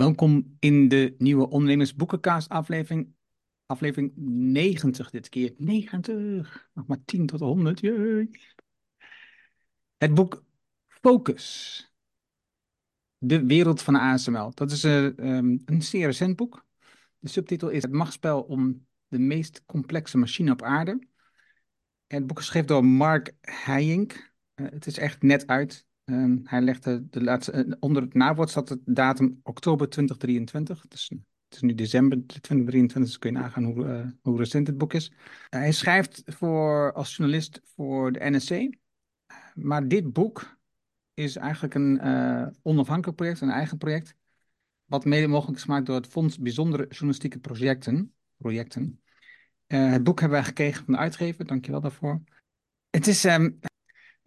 Welkom in de nieuwe Ondernemersboekencast aflevering. Aflevering 90 dit keer. 90. Nog maar 10 tot 100. Jee. Het boek Focus. De wereld van ASML. Dat is uh, um, een zeer recent boek. De subtitel is Het machtsspel om de meest complexe machine op aarde. Het boek is geschreven door Mark Heijink. Uh, het is echt net uit. Ehm, hij legde de laatste, eh, onder het nawoord zat de datum oktober 2023. Dus het is nu december 2023, dus kun je nagaan hoe, uh, hoe recent het boek is. hij schrijft voor, als journalist voor de NSC. Maar dit boek is eigenlijk een uh, onafhankelijk project, een eigen project. Wat mede mogelijk is gemaakt door het Fonds Bijzondere Journalistieke Projecten. projecten. het boek hebben wij gekregen van de uitgever, dankjewel daarvoor. Het is, um,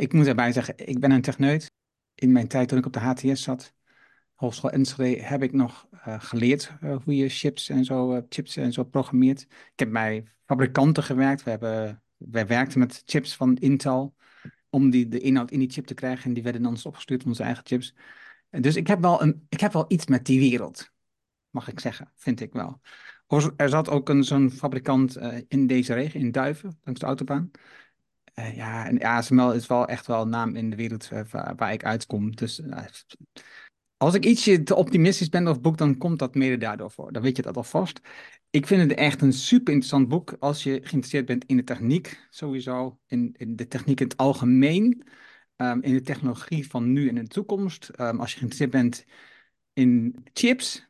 ik moet erbij zeggen, ik ben een techneut. In mijn tijd toen ik op de HTS zat, Hogeschool Enschede, heb ik nog uh, geleerd uh, hoe je chips en zo, uh, chips en zo programmeert. Ik heb bij fabrikanten gewerkt. We hebben, wij werkten met chips van Intel om die, de inhoud in die chip te krijgen. En die werden dan opgestuurd onze eigen chips. Dus ik heb, wel een, ik heb wel iets met die wereld, mag ik zeggen, vind ik wel. Er zat ook zo'n fabrikant in deze regio, in Duiven, langs de autobaan. Uh, ja, en ASML is wel echt wel een naam in de wereld uh, waar, ik uitkom. Dus uh, als ik ietsje te optimistisch ben over het boek, dan komt dat mede daardoor voor. Dan weet je dat alvast. Ik vind het echt een super interessant boek als je geïnteresseerd bent in de techniek, sowieso. In, in de techniek in het algemeen. Um, in de technologie van nu en in de toekomst. Um, als je geïnteresseerd bent in chips.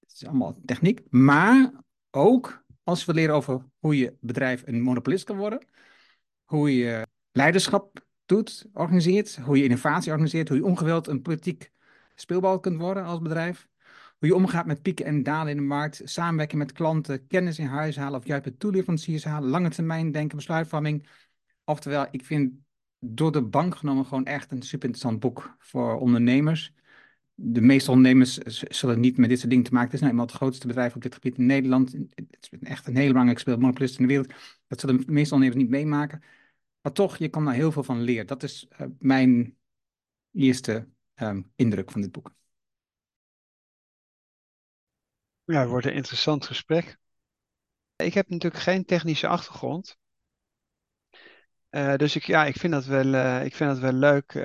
Dat is allemaal techniek. Maar ook als we leren over hoe je bedrijf een monopolist kan worden hoe je leiderschap doet, organiseert, hoe je innovatie organiseert, hoe je ongeweld een politiek speelbal kunt worden als bedrijf. Hoe je omgaat met pieken en dalen in de markt, samenwerken met klanten, kennis in huis halen of juist met toeleveranciers halen, lange termijn denken, besluitvorming. Oftewel, ik vind door de bank genomen gewoon echt een super interessant boek voor ondernemers. De meeste ondernemers zullen niet met dit soort dingen te maken. Het is nou eenmaal het grootste bedrijf op dit gebied in Nederland. Het is echt een hele belangrijke speelmonopolist in de wereld. Dat zullen de meeste ondernemers niet meemaken. Maar toch, je kan daar heel veel van leren. Dat is uh, mijn eerste um, indruk van dit boek. Ja, het wordt een interessant gesprek. Ik heb natuurlijk geen technische achtergrond. Uh, dus ik, ja, ik, vind dat wel, uh, ik vind dat wel leuk. We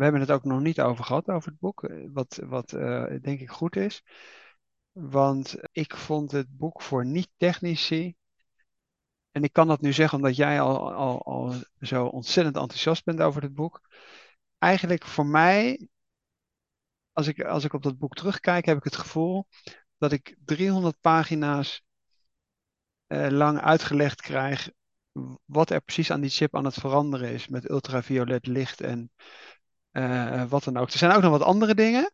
hebben het ook nog niet over gehad, over het boek. Wat, wat denk ik goed is. Want ik vond het boek voor niet-technici en ik kan dat nu zeggen omdat jij al, al, al zo ontzettend enthousiast bent over het boek. Eigenlijk voor mij, als ik, als ik op dat boek terugkijk, heb ik het gevoel dat ik 300 pagina's eh, lang uitgelegd krijg wat er precies aan die chip aan het veranderen is met ultraviolet licht en uh, wat dan ook. Er zijn ook nog wat andere dingen.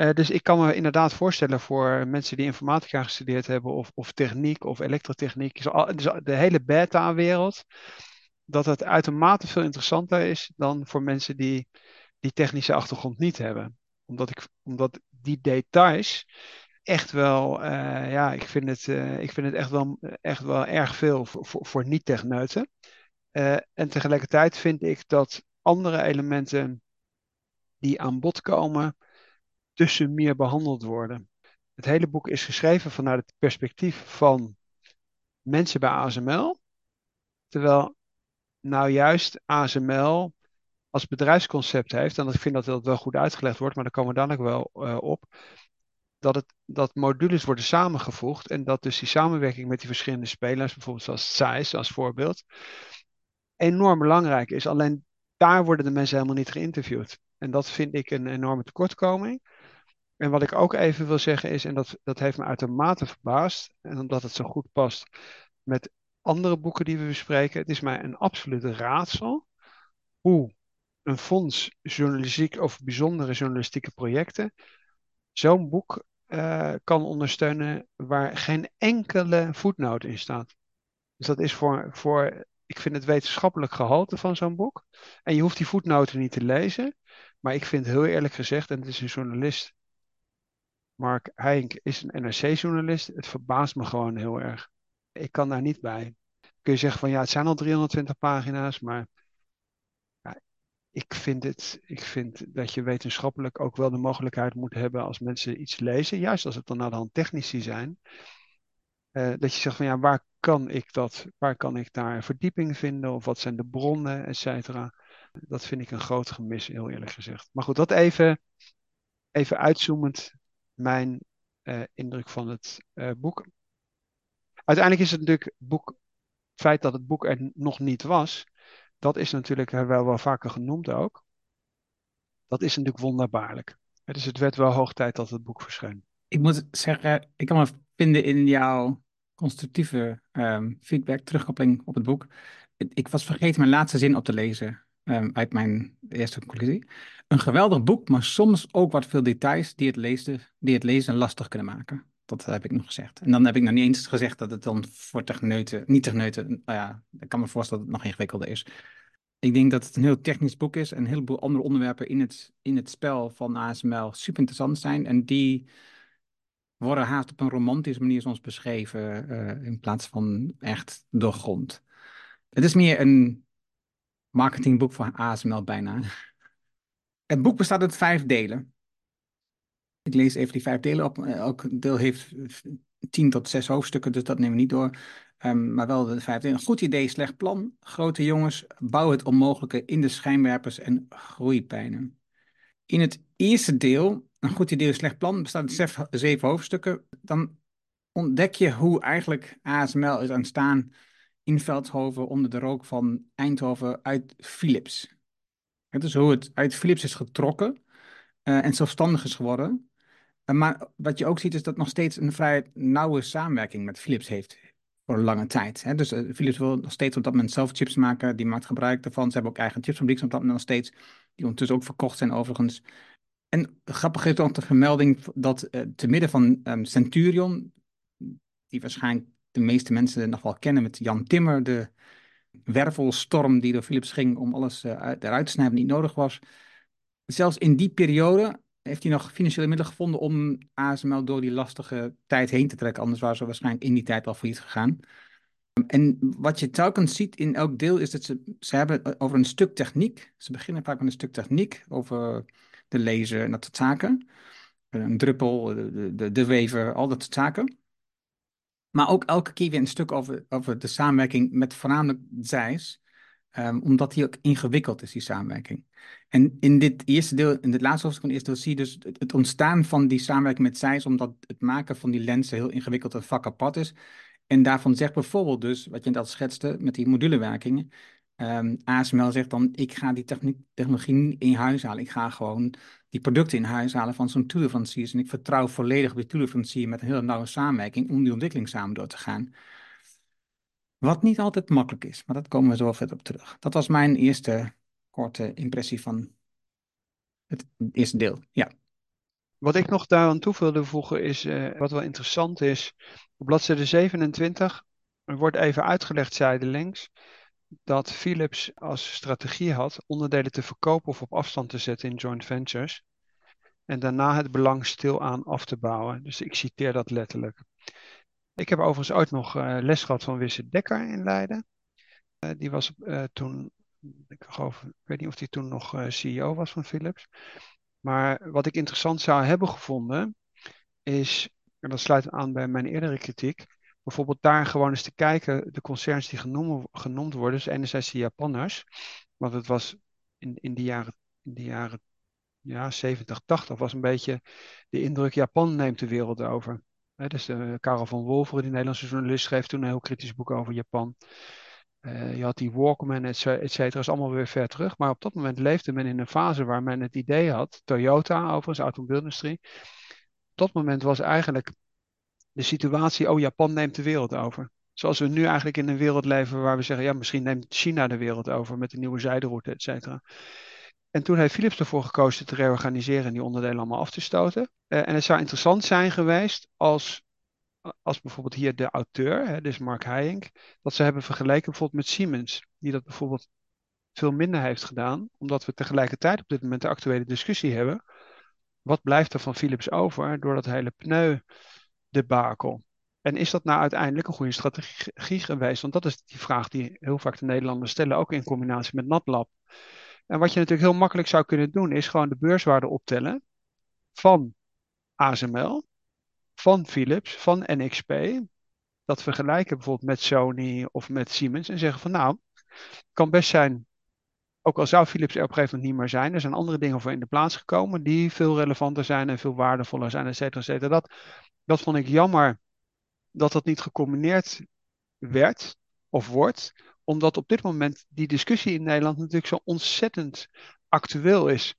Uh, dus ik kan me inderdaad voorstellen voor mensen die informatica gestudeerd hebben, of, of techniek of elektrotechniek, dus de hele beta-wereld, dat het uitermate veel interessanter is dan voor mensen die die technische achtergrond niet hebben. Omdat, ik, omdat die details echt wel, uh, ja, ik vind het, uh, ik vind het echt, wel, echt wel erg veel voor, voor, voor niet-techneuten. en tegelijkertijd vind ik dat andere elementen die aan bod komen, tussen meer behandeld worden. Het hele boek is geschreven vanuit het perspectief van mensen bij ASML. Terwijl nou juist ASML als bedrijfsconcept heeft, en ik vind dat dat wel goed uitgelegd wordt, maar daar komen we dan ook wel uh, op, dat, het, dat modules worden samengevoegd en dat dus die samenwerking met die verschillende spelers, bijvoorbeeld zoals SAIS als voorbeeld, enorm belangrijk is. Alleen daar worden de mensen helemaal niet geïnterviewd. En dat vind ik een enorme tekortkoming. En wat ik ook even wil zeggen is, en dat, dat heeft me uitermate verbaasd, en omdat het zo goed past met andere boeken die we bespreken, het is mij een absolute raadsel hoe een fonds journalistiek of bijzondere journalistieke projecten zo'n boek uh, kan ondersteunen waar geen enkele voetnoot in staat. Dus dat is voor, voor ik vind het wetenschappelijk gehalte van zo'n boek. En je hoeft die voetnoten niet te lezen. Maar ik vind heel eerlijk gezegd, en het is een journalist Mark Heink is een NRC-journalist. Het verbaast me gewoon heel erg. Ik kan daar niet bij. Kun je zeggen van ja, het zijn al 320 pagina's, maar ja, ik vind het, ik vind dat je wetenschappelijk ook wel de mogelijkheid moet hebben als mensen iets lezen, juist als het dan naar de hand technici zijn, eh, dat je zegt van ja, waar kan ik dat, waar kan ik daar verdieping vinden of wat zijn de bronnen, et cetera. Dat vind ik een groot gemis, heel eerlijk gezegd. Maar goed, dat even, even uitzoomend mijn uh, indruk van het uh, boek. Uiteindelijk is het natuurlijk boek, het feit dat het boek er nog niet was, dat is natuurlijk wel, wel vaker genoemd ook. Dat is natuurlijk wonderbaarlijk. Dus het werd wel hoog tijd dat het boek verscheen. Ik moet zeggen, ik kan me vinden in jouw constructieve um, feedback, terugkoppeling op het boek. Ik was vergeten mijn laatste zin op te lezen um, uit mijn eerste conclusie. Een geweldig boek, maar soms ook wat veel details die het, lezen, die het lezen lastig kunnen maken. Dat heb ik nog gezegd. En dan heb ik nog niet eens gezegd dat het dan voor techneuten, niet techneuten, nou ja, ik kan me voorstellen dat het nog ingewikkelder is. Ik denk dat het een heel technisch boek is en een heleboel andere onderwerpen in het, in het spel van ASML super interessant zijn. En die worden haast op een romantische manier soms beschreven uh, in plaats van echt doorgrond. Het is meer een marketingboek voor ASML bijna. Het boek bestaat uit vijf delen. Ik lees even die vijf delen op. Eh, elk deel heeft tien tot zes hoofdstukken, dus dat nemen we niet door. Um, maar wel de vijf delen. Goed idee, slecht plan. Grote jongens, bouw het onmogelijke in de schijnwerpers en groeipijnen. In het eerste deel, een goed idee, slecht plan, bestaat uit zeven hoofdstukken. Dan ontdek je hoe eigenlijk ASML is ontstaan in Veldhoven onder de rook van Eindhoven uit Philips. Het is hoe het uit Philips is getrokken uh, en zelfstandig is geworden. Uh, maar wat je ook ziet is dat nog steeds een vrij nauwe samenwerking met Philips heeft voor een lange tijd. Hè? Dus uh, Philips wil nog steeds op dat moment zelf chips maken, die maakt gebruik daarvan. Ze hebben ook eigen chipsfabrieken op dat moment nog steeds, die ondertussen ook verkocht zijn overigens. En grappig is ook de vermelding dat te midden van um, Centurion, die waarschijnlijk de meeste mensen nog wel kennen met Jan Timmer, de wervelstorm die door Philips ging om alles uh, eruit te snijden die niet nodig was. Zelfs in die periode heeft hij nog financiële middelen gevonden om ASML door die lastige tijd heen te trekken. Anders waren ze waarschijnlijk in die tijd al failliet gegaan. En wat je telkens ziet in elk deel is dat ze, ze hebben over een stuk techniek. Ze beginnen vaak met een stuk techniek over de laser en dat soort zaken. Een druppel, de, de, de wever, al dat soort zaken. Maar ook elke keer weer een stuk over, over de samenwerking met voornamelijk Zeiss. Um, omdat die ook ingewikkeld is, die samenwerking. En in dit eerste deel, in dit laatste hoofdstuk van het deel, zie je dus het, ontstaan van die samenwerking met Zeiss, omdat het maken van die lenzen heel ingewikkeld en vak apart is. En daarvan zegt bijvoorbeeld dus, wat je net al schetste, met die modulewerkingen, um, ASML zegt dan, ik ga die technologie in huis halen. Ik ga gewoon die producten in huis halen van zo'n toeleveranciers. En ik vertrouw volledig op die toeleverancier met een hele nauwe samenwerking om die ontwikkeling samen door te gaan. Wat niet altijd makkelijk is, maar dat komen we zo verder op terug. Dat was mijn eerste korte impressie van het eerste deel. Ja. Wat ik nog daaraan toe wilde voegen is, uh, wat wel interessant is, op bladzijde 27 er wordt even uitgelegd zijdelings dat Philips als strategie had onderdelen te verkopen of op afstand te zetten in joint ventures. En daarna het belang stilaan af te bouwen. Dus ik citeer dat letterlijk. Ik heb overigens ooit nog uh, les gehad van Wisse Dekker in Leiden. Uh, die was uh, toen, ik, geloof, ik weet niet of hij toen nog CEO was van Philips. Maar wat ik interessant zou hebben gevonden, is, en dat sluit aan bij mijn eerdere kritiek, bijvoorbeeld daar gewoon eens te kijken, de concerns die genoemd, worden, dus enerzijds de Japanners, want het was in, in jaren, in jaren ja, 70, 80 was een beetje de indruk, Japan neemt de wereld over. Dus uh, Karel van Wolveren, die Nederlandse journalist, schreef toen een heel kritisch boek over Japan. Uh, je had die Walkman, et cetera, is allemaal weer ver terug. Maar op dat moment leefde men in een fase waar men het idee had, Toyota overigens, automobielindustrie. Op dat moment was eigenlijk de situatie, oh Japan neemt de wereld over. Zoals we nu eigenlijk in een wereld leven waar we zeggen, ja misschien neemt China de wereld over met de nieuwe zijderoute, et cetera. En toen heeft Philips ervoor gekozen te reorganiseren en die onderdelen allemaal af te stoten. Uh, en het zou interessant zijn geweest als, als bijvoorbeeld hier de auteur, hè, dus Mark Heijink, dat ze hebben vergeleken bijvoorbeeld met Siemens, die dat bijvoorbeeld veel minder heeft gedaan, omdat we tegelijkertijd op dit moment de actuele discussie hebben. Wat blijft er van Philips over door dat hele pneu debakel. En is dat nou uiteindelijk een goede strategie geweest? Want dat is die vraag die heel vaak de Nederlanders stellen, ook in combinatie met NatLab. En wat je natuurlijk heel makkelijk zou kunnen doen, is gewoon de beurswaarde optellen van ASML, van Philips, van NXP. Dat vergelijken bijvoorbeeld met Sony of met Siemens en zeggen van nou, het kan best zijn, ook al zou Philips er op een gegeven moment niet meer zijn, er zijn andere dingen voor in de plaats gekomen die veel relevanter zijn en veel waardevoller zijn, et cetera, et cetera. Dat, dat vond ik jammer dat dat niet gecombineerd werd of wordt, omdat op dit moment die discussie in Nederland natuurlijk zo ontzettend actueel is.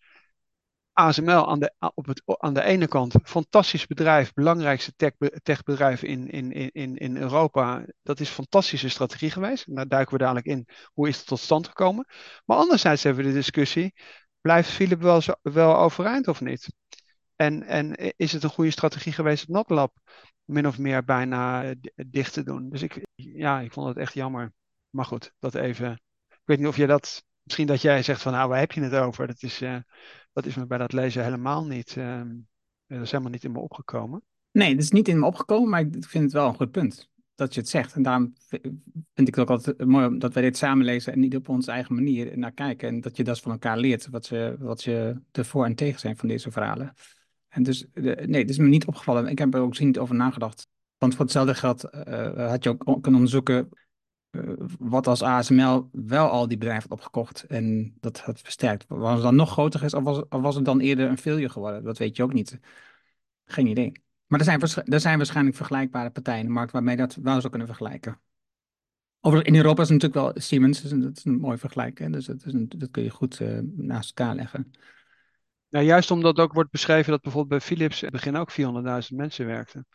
ASML aan de, op het, aan de ene kant, fantastisch bedrijf, belangrijkste tech, techbedrijf in, in, in, in Europa. Dat is fantastische strategie geweest. Daar duiken we dadelijk in. Hoe is het tot stand gekomen? Maar anderzijds hebben we de discussie, blijft Philip wel, wel overeind of niet? En, en is het een goede strategie geweest, het NatLab min of meer bijna dicht te doen? Dus ik, ja, ik vond het echt jammer. Maar goed, dat even. Ik weet niet of je dat. Misschien dat jij zegt van nou, waar heb je het over? Dat is, uh, dat is me bij dat lezen helemaal niet. Uh, dat is helemaal niet in me opgekomen. Nee, dat is niet in me opgekomen, maar ik vind het wel een goed punt dat je het zegt. En daarom vind ik het ook altijd mooi dat wij dit samen lezen en niet op onze eigen manier naar kijken. En dat je dat van elkaar leert, wat, ze, wat je de voor en tegen zijn van deze verhalen. En dus, nee, dat is me niet opgevallen. Ik heb er ook niet over nagedacht. Want voor hetzelfde geld had je ook kunnen onderzoeken wat als ASML wel al die bedrijven had opgekocht en dat had versterkt. Was het dan nog groter geweest of was, was het dan eerder een failure geworden? Dat weet je ook niet. Geen idee. Maar er zijn, er zijn waarschijnlijk vergelijkbare partijen in de markt waarmee dat wel zou kunnen vergelijken. Overigens, in Europa is het natuurlijk wel Siemens, dus dat is een mooi vergelijk. Dus dat, is kun je goed uh, naast elkaar leggen. Nou, juist omdat ook wordt beschreven dat bijvoorbeeld bij Philips in het begin ook 400.000 mensen werkten.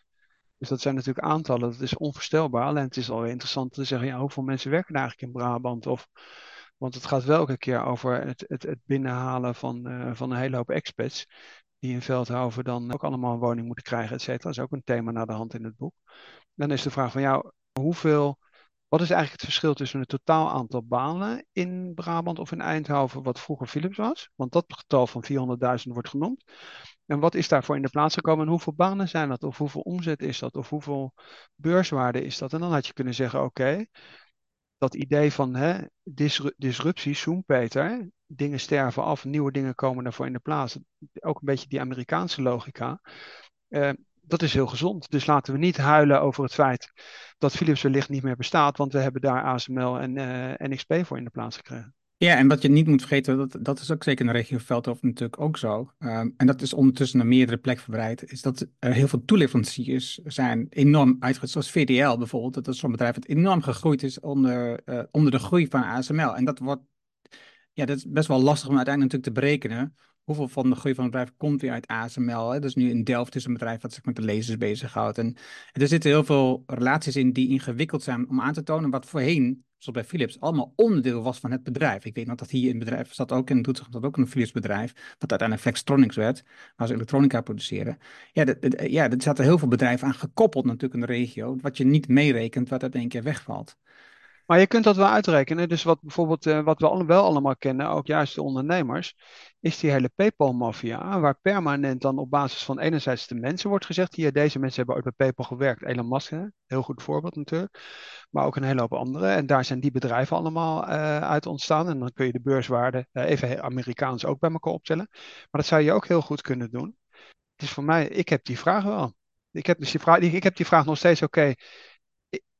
Dus dat zijn natuurlijk aantallen, dat is onvoorstelbaar. Alleen het is alweer interessant te zeggen, ja, hoeveel mensen werken er eigenlijk in Brabant? Of, want het gaat wel elke keer over het, het, het binnenhalen van, uh, van een hele hoop expats. Die in Veldhoven dan ook allemaal een woning moeten krijgen, et cetera. Dat is ook een thema naar de hand in het boek. Dan is de vraag van, ja, hoeveel wat is eigenlijk het verschil tussen het totaal aantal banen in Brabant of in Eindhoven, wat vroeger Philips was? Want dat getal van 400.000 wordt genoemd. En wat is daarvoor in de plaats gekomen en hoeveel banen zijn dat? Of hoeveel omzet is dat? Of hoeveel beurswaarde is dat? En dan had je kunnen zeggen, oké, dat idee van hè, disruptie, Schumpeter, dingen sterven af, nieuwe dingen komen daarvoor in de plaats. Ook een beetje die Amerikaanse logica. Uh, dat is heel gezond. Dus laten we niet huilen over het feit dat Philips wellicht niet meer bestaat, want we hebben daar ASML en uh, eh, NXP voor in de plaats gekregen. Ja, en wat je niet moet vergeten, dat, dat is ook zeker in de regio Veldhoven natuurlijk ook zo. Um, en dat is ondertussen naar meerdere plekken verbreid, is dat er heel veel toeleveranciers zijn enorm uitgegroeid, zoals VDL bijvoorbeeld. Dat is zo'n bedrijf dat enorm gegroeid is onder, uh, onder de groei van ASML. En dat wordt, ja, dat is best wel lastig om uiteindelijk natuurlijk te berekenen hoeveel van de groei van het bedrijf komt weer uit ASML. Hè? Dus nu in Delft is een bedrijf wat zich met de lezers bezighoudt. En, en er zitten heel veel relaties in die ingewikkeld zijn om aan te tonen wat voorheen, zoals bij Philips, allemaal onderdeel was van het bedrijf. Ik weet nog dat hier in het bedrijf zat ook in Doetinchem dat ook een Philips bedrijf, wat uiteindelijk Flextronics werd, waar ze elektronica produceren. Ja, dat, er zaten heel veel bedrijven aan gekoppeld natuurlijk in de regio, wat je niet meerekent, wat uit één keer wegvalt. Maar je kunt dat wel uitrekenen. Dus wat bijvoorbeeld, uh, wat we wel allemaal kennen, ook juist de ondernemers, is die hele PayPal-maffia, waar permanent dan op basis van enerzijds de mensen wordt gezegd, hier, deze mensen hebben ooit bij PayPal gewerkt. Elon Musk, hè? heel goed voorbeeld natuurlijk, maar ook een hele hoop andere. En daar zijn die bedrijven allemaal uh, uit ontstaan. En dan kun je de beurswaarde, uh, even Amerikaans ook bij elkaar optellen. Maar dat zou je ook heel goed kunnen doen. Is voor mij, ik heb die vraag wel. Ik heb, dus die vraag, ik heb die vraag nog steeds, oké,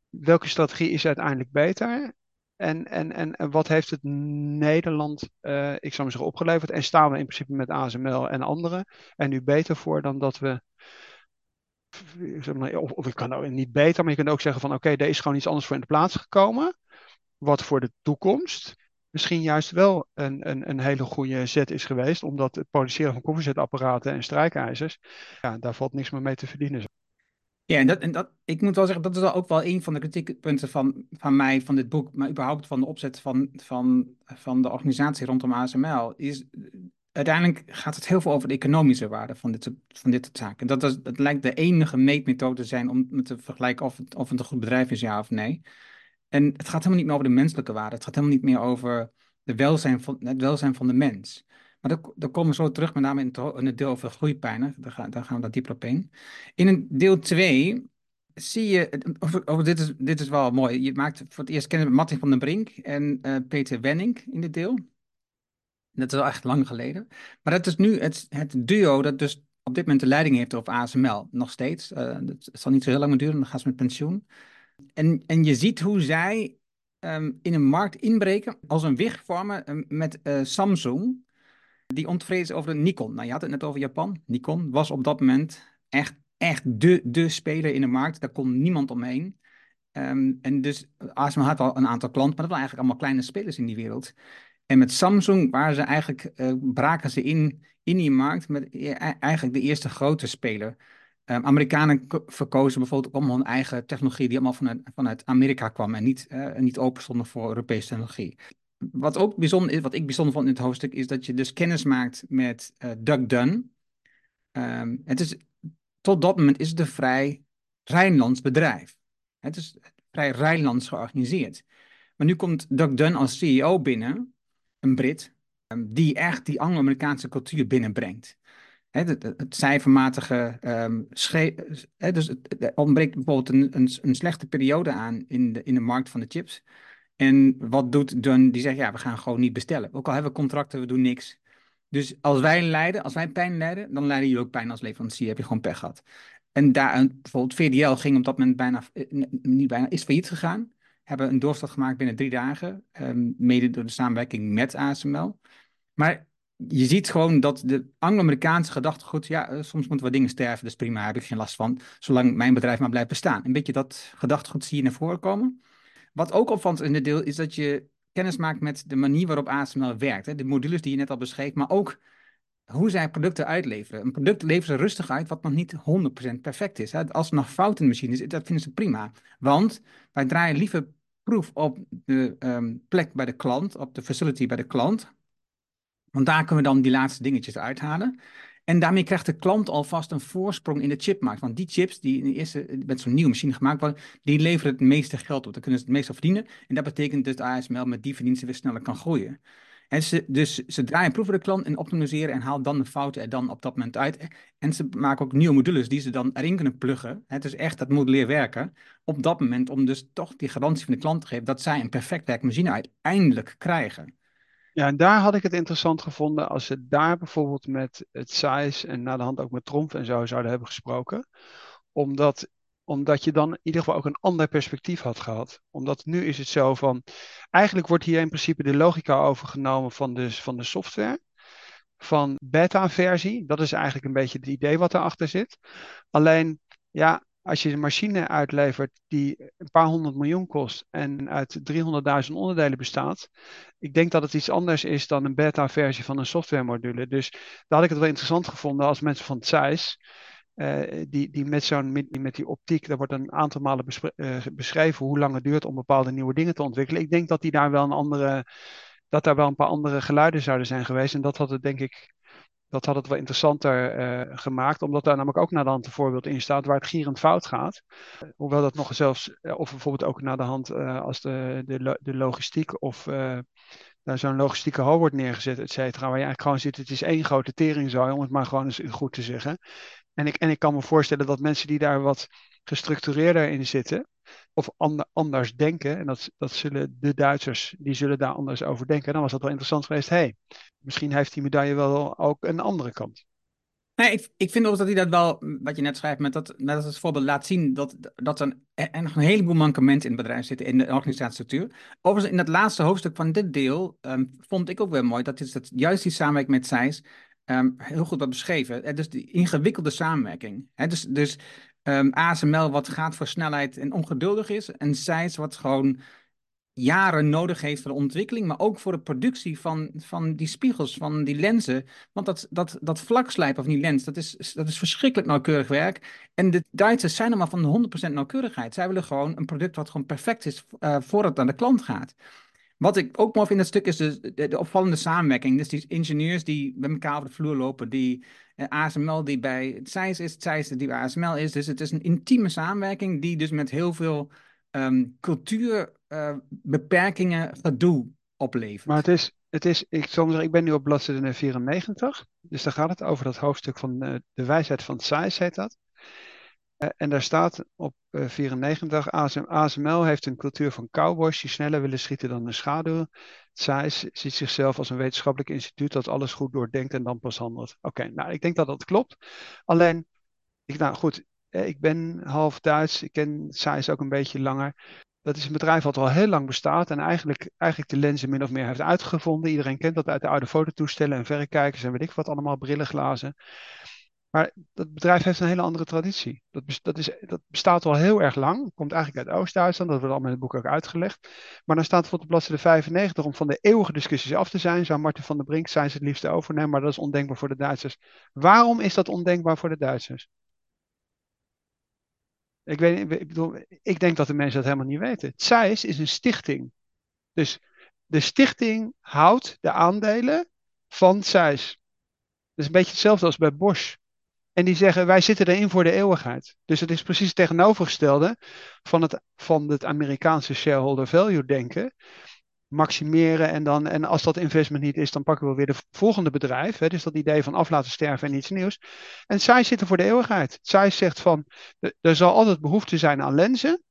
welke strategie is uiteindelijk beter? En, en, en, wat heeft het Nederland, uh, ik zou maar zeggen, opgeleverd? En staan we in principe met ASML en anderen en nu beter voor dan dat we. Of, of ik kan nou niet beter, maar je kunt ook zeggen van oké, okay, er is gewoon iets anders voor in de plaats gekomen. Wat voor de toekomst misschien juist wel een, een, een hele goede zet is geweest. Omdat het produceren van koffiezetapparaten en strijkijzers, ja, daar valt niks meer mee te verdienen. Ja, en dat, en dat, ik moet wel zeggen, dat is ook wel een van de kritiekpunten van, van mij, van dit boek, maar überhaupt van de opzet van, van, van de organisatie rondom ASML, is uiteindelijk gaat het heel veel over de economische waarde van dit, van dit soort zaken. Dat, dat lijkt de enige meetmethode te zijn om te vergelijken of het, of het een goed bedrijf is, ja of nee. En het gaat helemaal niet meer over de menselijke waarde, het gaat helemaal niet meer over de welzijn van, het welzijn van de mens. Maar daar, komen we zo terug, met name in het, deel over groeipijnen. Daar, gaan, daar gaan we daar dieper op in. In deel 2 zie je, over, dit, is, dit is wel mooi. Je maakt voor het eerst kennen Martin van den Brink en uh, Peter Wenning in dit deel. Dat is al echt lang geleden. Maar dat is nu het, het duo dat dus op dit moment de leiding heeft over ASML. Nog steeds. Uh, het zal niet zo heel lang duren, dan gaan ze met pensioen. En, en je ziet hoe zij ehm, in een markt inbreken als een wicht vormen ehm, met Samsung. Die ontevreden is over de Nikon. Nou, je had het net over Japan. Nikon was op dat moment echt, echt de, de speler in de markt. Daar kon niemand omheen. Um, en dus ASML had al een aantal klanten, maar dat waren eigenlijk allemaal kleine spelers in die wereld. En met Samsung waren ze eigenlijk, uh, braken ze in, in die markt met e-, e-, eigenlijk de eerste grote speler. Um, Amerikanen verkozen bijvoorbeeld ook allemaal hun eigen technologie die allemaal vanuit, vanuit Amerika kwam en niet, uh, niet open stonden voor Europese technologie. Wat ook bijzonder is, wat ik bijzonder vond in het hoofdstuk, is dat je dus kennis maakt met uh, Doug Dunn. Um, het is, tot dat moment is het een vrij Rijnlands bedrijf. Het is vrij Rijnlands georganiseerd. Maar nu komt Doug Dunn als CEO binnen, een Brit, ehm, die echt die Anglo-Amerikaanse cultuur binnenbrengt. het, cijfermatige um, dus het, ontbreekt bijvoorbeeld een, een, een, slechte periode aan in de, in de markt van de chips. En wat doet Dunn? Die zegt, ja, we gaan gewoon niet bestellen. Ook al hebben we contracten, we doen niks. Dus als wij lijden, als wij pijn lijden, dan lijden jullie ook pijn als leverancier. Heb je gewoon pech gehad. En daar, bijvoorbeeld VDL ging op dat moment bijna, eh, niet bijna, is failliet gegaan. Hebben een doorstart gemaakt binnen drie dagen, um, mede door de samenwerking met ASML. Maar je ziet gewoon dat de Anglo-Amerikaanse gedachtegoed, ja, eh, soms moeten we dingen sterven, dus prima, heb ik geen last van, zolang mijn bedrijf maar blijft bestaan. Een beetje dat gedachtegoed zie je naar voren komen. Wat ook opvalt in dit deel is dat je kennis maakt met de manier waarop ASML werkt. Hè? De modules die je net al beschreef, maar ook hoe zij producten uitleveren. Een product leveren ze rustig uit wat nog niet 100% perfect is. Als er nog fout in de machine is, dat vinden ze prima. Want wij draaien liever proef op de um, plek bij de klant, op de facility bij de klant. Want daar kunnen we dan die laatste dingetjes uithalen. En daarmee krijgt de klant alvast een voorsprong in de chipmarkt. Want die chips die in de eerste, met zo'n nieuwe machine gemaakt worden, die leveren het meeste geld op. Daar kunnen ze het meeste verdienen. En dat betekent dus dat ASML met die verdiensten weer sneller kan groeien. En ze, dus ze draaien proeven de klant en optimaliseren en halen dan de fouten er dan op dat moment uit. En ze maken ook nieuwe modules die ze dan erin kunnen pluggen. Het is echt dat modelleer werken op dat moment om dus toch die garantie van de klant te geven dat zij een perfect werkmachine uiteindelijk krijgen. Ja, en daar had ik het interessant gevonden als ze daar bijvoorbeeld met het size en na de hand ook met Tromp en zo zouden hebben gesproken. Omdat omdat je dan in ieder geval ook een ander perspectief had gehad. Omdat nu is het zo van, eigenlijk wordt hier in principe de logica overgenomen van de, van de software. Van beta-versie, dat is eigenlijk een beetje het idee wat erachter zit. Alleen, ja, als je een machine uitlevert die een paar honderd miljoen kost en uit 300.000 onderdelen bestaat, ik denk dat het iets anders is dan een beta-versie van een softwaremodule. Dus daar had ik het wel interessant gevonden als mensen van het uh, die, die met, zo'n, met, die optiek, daar wordt een aantal malen uh, beschreven hoe lang het duurt om bepaalde nieuwe dingen te ontwikkelen. Ik denk dat die daar wel een andere, dat daar wel een paar andere geluiden zouden zijn geweest. En dat had het denk ik, dat had het wel interessanter uh, gemaakt, omdat daar namelijk ook naar de hand een voorbeeld in staat waar het gierend fout gaat. hoewel dat nog zelfs, of bijvoorbeeld ook naar de hand als de, de, de logistiek of daar zo'n logistieke hal wordt neergezet, et cetera. Waar je eigenlijk gewoon ziet, het is één grote teringzooi, om het maar gewoon eens goed te zeggen. En ik, en ik kan me voorstellen dat mensen die daar wat gestructureerder in zitten, of anders denken, en dat, dat zullen de Duitsers, die zullen daar anders over denken, dan was dat wel interessant geweest. hey, misschien heeft die medaille wel ook een andere kant. Nee, ik, ik vind ook dat hij dat wel, wat je net schrijft, met dat, met dat het voorbeeld laat zien dat, dat er, nog een heleboel mankementen in het bedrijf zitten, in de organisatiestructuur. Overigens, in het laatste hoofdstuk van dit deel um, vond ik ook wel mooi dat, is dat juist die samenwerking met SAIS um, heel goed wat beschreven. Is die ingewikkelde samenwerking. Hè? Dus, dus ehm, ASML wat gaat voor snelheid en ongeduldig is. En SAIS wat gewoon jaren nodig heeft voor de ontwikkeling, maar ook voor de productie van, van die spiegels, van die lenzen. Want dat, dat, dat vlakslijpen van die lens, dat is, dat is verschrikkelijk nauwkeurig werk. En de Duitsers zijn maar van 100% nauwkeurigheid. Zij willen gewoon een product wat gewoon perfect is uh, voordat het aan de klant gaat. Wat ik ook mooi vind in dat stuk is de, de, opvallende samenwerking. Dus die ingenieurs die met elkaar over de vloer lopen, die eh, ASML die bij het is, het die bij ASML is. Dus het is een intieme samenwerking die dus met heel veel um, cultuurbeperkingen uh, gedoe oplevert. Maar het is, het is ik, zal zeggen, ik ben nu op bladzijde 94, dus daar gaat het over dat hoofdstuk van uh, de wijsheid van het heet dat. Uh, en daar staat op uh, 94, ASM, ASML heeft een cultuur van cowboys die sneller willen schieten dan een schaduw. Zeiss ziet zichzelf als een wetenschappelijk instituut dat alles goed doordenkt en dan pas handelt. Oké, nou ik denk dat dat klopt. Alleen, ik, nou goed, ik ben half Duits, ik ken Zeiss ook een beetje langer. Dat is een bedrijf wat al heel lang bestaat en eigenlijk, eigenlijk de lenzen min of meer heeft uitgevonden. Iedereen kent dat uit de oude fototoestellen en verrekijkers en weet ik wat allemaal, brillenglazen. Maar dat bedrijf heeft een hele andere traditie. Dat, dat, is, dat bestaat al heel erg lang. Komt eigenlijk uit Oost-Duitsland. Dat wordt allemaal in het boek ook uitgelegd. Maar dan staat het op bladzijde 95 om van de eeuwige discussies af te zijn. Zou Martin van der Brink zijn ze het liefste overnemen. Maar dat is ondenkbaar voor de Duitsers. Waarom is dat ondenkbaar voor de Duitsers? Ik, weet, ik, bedoel, ik denk dat de mensen dat helemaal niet weten. Zeiss is een stichting. Dus de stichting houdt de aandelen van Zeiss. Dat is een beetje hetzelfde als bij Bosch. En die zeggen, wij zitten erin voor de eeuwigheid. Dus het is precies het tegenovergestelde van het, van het Amerikaanse shareholder value denken. Maximeren en dan, en als dat investment niet is, dan pakken we weer de volgende bedrijf. Hè, dus dat idee van af laten sterven en iets nieuws. En zij zitten voor de eeuwigheid. Zij zegt van, er zal altijd behoefte zijn aan lenzen.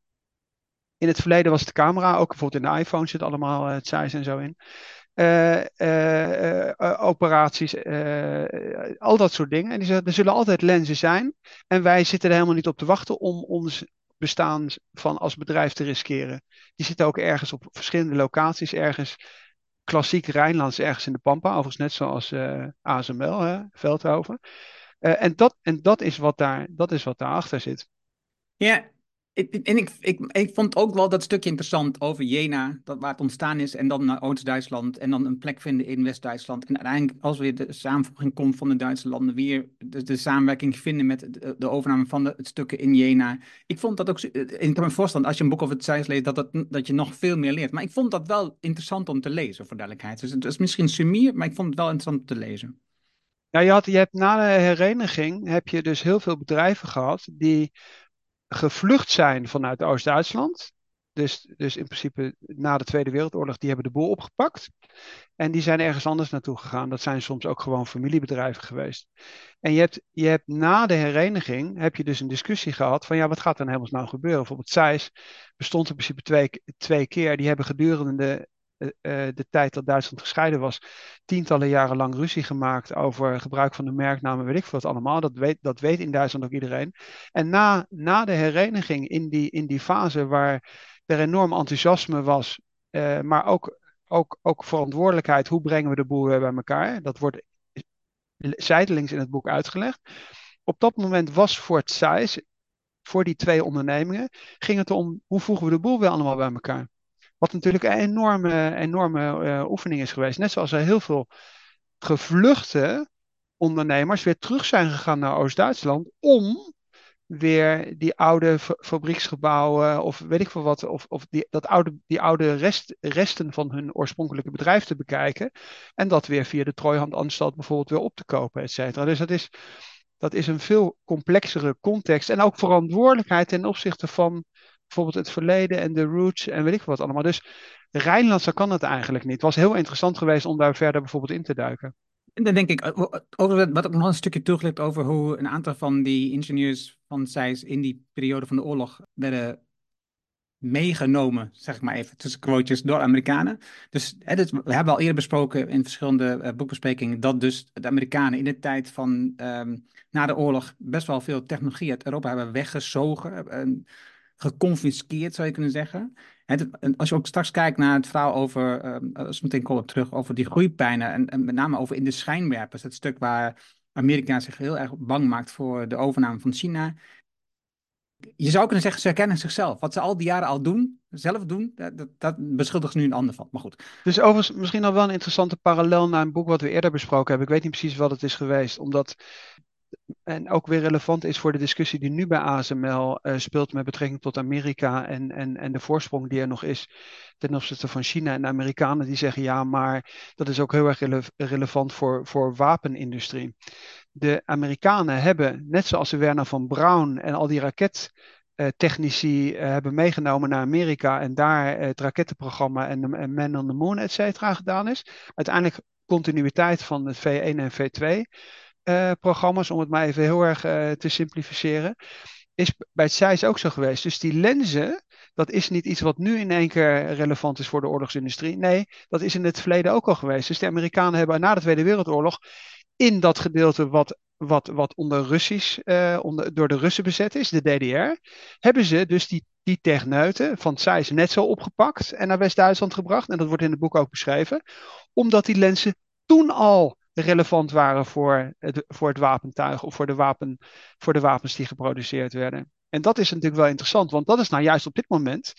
In het verleden was de camera, ook bijvoorbeeld in de iPhone zit allemaal het size en zo in. Uh, uh, operaties, al dat soort dingen. En die zeggen, er zullen altijd lenzen zijn. En wij zitten er helemaal niet op te wachten om ons bestaan van als bedrijf te riskeren. Die zitten ook ergens op verschillende locaties, ergens klassiek Rijnlands, ergens in de Pampa, overigens net zoals ASML, hè, Veldhoven. en, dat, en dat, is wat daar, dat is wat daarachter zit. Ja, en ik, ik, ik vond ook wel dat stukje interessant over Jena, dat, waar het ontstaan is, en dan naar Oost-Duitsland, en dan een plek vinden in West-Duitsland. En uiteindelijk, als weer de samenvoeging komt van de Duitse landen, weer de, de samenwerking vinden met de, overname van de, het stukken in Jena. Ik vond dat ook, ik kan me voorstellen, als je een boek over het Zeiss leest, dat, dat, dat je nog veel meer leert. Maar ik vond dat wel interessant om te lezen, voor duidelijkheid. Dus het is misschien sumier, maar ik vond het wel interessant om te lezen. Ja, je, had, je hebt na de hereniging, heb je dus heel veel bedrijven gehad die gevlucht zijn vanuit Oost-Duitsland. Dus, dus in principe na de Tweede Wereldoorlog, die hebben de boel opgepakt. En die zijn ergens anders naartoe gegaan. Dat zijn soms ook gewoon familiebedrijven geweest. En je hebt, je hebt na de hereniging, heb je dus een discussie gehad van ja, wat gaat er nou helemaal nou gebeuren? Bijvoorbeeld Zeiss bestond in principe twee, twee keer. Die hebben gedurende de uh, de tijd dat Duitsland gescheiden was, tientallen jaren lang ruzie gemaakt over gebruik van de merknamen, weet ik veel wat allemaal. Dat weet, dat weet in Duitsland ook iedereen. En na, na de hereniging, in die, in die fase waar er enorm enthousiasme was, uh, maar ook, ook, ook verantwoordelijkheid, hoe brengen we de boel weer bij elkaar? Dat wordt zijdelings in het boek uitgelegd. Op dat moment was voor het Zeiss, voor die twee ondernemingen, ging het om hoe voegen we de boel weer allemaal bij elkaar? Wat natuurlijk een enorme, enorme uh, oefening is geweest. Net zoals er heel veel gevluchte ondernemers weer terug zijn gegaan naar Oost-Duitsland om weer die oude fabrieksgebouwen of weet ik veel wat, of, of die, dat oude, die oude rest, resten van hun oorspronkelijke bedrijf te bekijken en dat weer via de Trooihandanstalt bijvoorbeeld weer op te kopen, et cetera. Dus dat is, dat is een veel complexere context en ook verantwoordelijkheid ten opzichte van bijvoorbeeld het verleden en de roots en weet ik wat allemaal. Dus Rijnlandse kan het eigenlijk niet. Het was heel interessant geweest om daar verder bijvoorbeeld in te duiken. En dan denk ik, eh, over, wat ook nog een stukje terugleert over hoe een aantal van die ingenieurs van Zeiss in die periode van de oorlog werden meegenomen, zeg ik maar even, tussen quotes, door Amerikanen. Dus we hebben al eerder besproken in verschillende uh, boekbesprekingen dat dus de Amerikanen in de tijd van um, na de oorlog best wel veel technologie uit Europa hebben weggezogen. En, geconfiskeerd, zou je kunnen zeggen. En als je ook straks kijkt naar het verhaal over, uh, meteen kom ik terug, over die groeipijnen en, met name over in de schijnwerpers, het stuk waar Amerika zich heel erg bang maakt voor de overname van China. Je zou kunnen zeggen, ze herkennen zichzelf. Wat ze al die jaren al doen, zelf doen, dat, dat beschuldigen ze nu een ander van. Maar goed. Dus overigens misschien nog wel een interessante parallel naar een boek wat we eerder besproken hebben. Ik weet niet precies wat het is geweest, omdat en ook weer relevant is voor de discussie die nu bij ASML eh, speelt met betrekking tot Amerika en, en, en de voorsprong die er nog is ten opzichte van China en de Amerikanen die zeggen ja, maar dat is ook heel erg rele relevant voor, voor wapenindustrie. De Amerikanen hebben, net zoals de Werner van Braun en al die rakettechnici uh, hebben meegenomen naar Amerika en daar het rakettenprogramma en Man on the Moon, et cetera, gedaan is. Uiteindelijk continuïteit van het V1 en V2. Uh, programma's, om het maar even heel erg uh, te simplificeren, is bij het Zeiss ook zo geweest. Dus die lenzen, dat is niet iets wat nu in één keer relevant is voor de oorlogsindustrie. Nee, dat is in het verleden ook al geweest. Dus de Amerikanen hebben na de Tweede Wereldoorlog in dat gedeelte wat, wat, wat onder Russisch, uh, onder, door de Russen bezet is, de DDR, hebben ze dus die, die techneuten van Zeiss net zo opgepakt en naar West-Duitsland gebracht. En dat wordt in het boek ook beschreven. Omdat die lenzen toen al relevant waren voor het, voor het wapentuig of voor de, wapen, voor de wapens die geproduceerd werden. En dat is natuurlijk wel interessant, want dat is nou juist op dit moment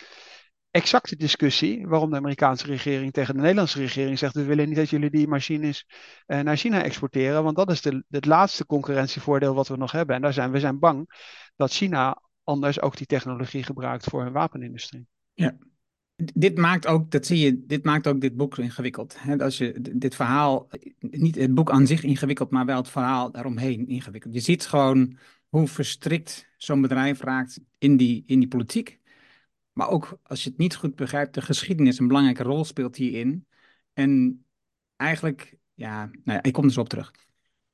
exact de discussie waarom de Amerikaanse regering tegen de Nederlandse regering zegt: we willen niet dat jullie die machines uh, naar China exporteren, want dat is de, het laatste concurrentievoordeel wat we nog hebben. En daar zijn we zijn bang dat China anders ook die technologie gebruikt voor hun wapenindustrie. Ja, dit maakt ook, dat zie je, dit maakt ook dit boek ingewikkeld. als je dit verhaal, niet het boek aan zich ingewikkeld, maar wel het verhaal daaromheen ingewikkeld. Je ziet gewoon hoe verstrikt zo'n bedrijf raakt in die, in die politiek. Maar ook als je het niet goed begrijpt, de geschiedenis een belangrijke rol speelt hierin. En eigenlijk, ja, nou ja, ik kom er zo op terug.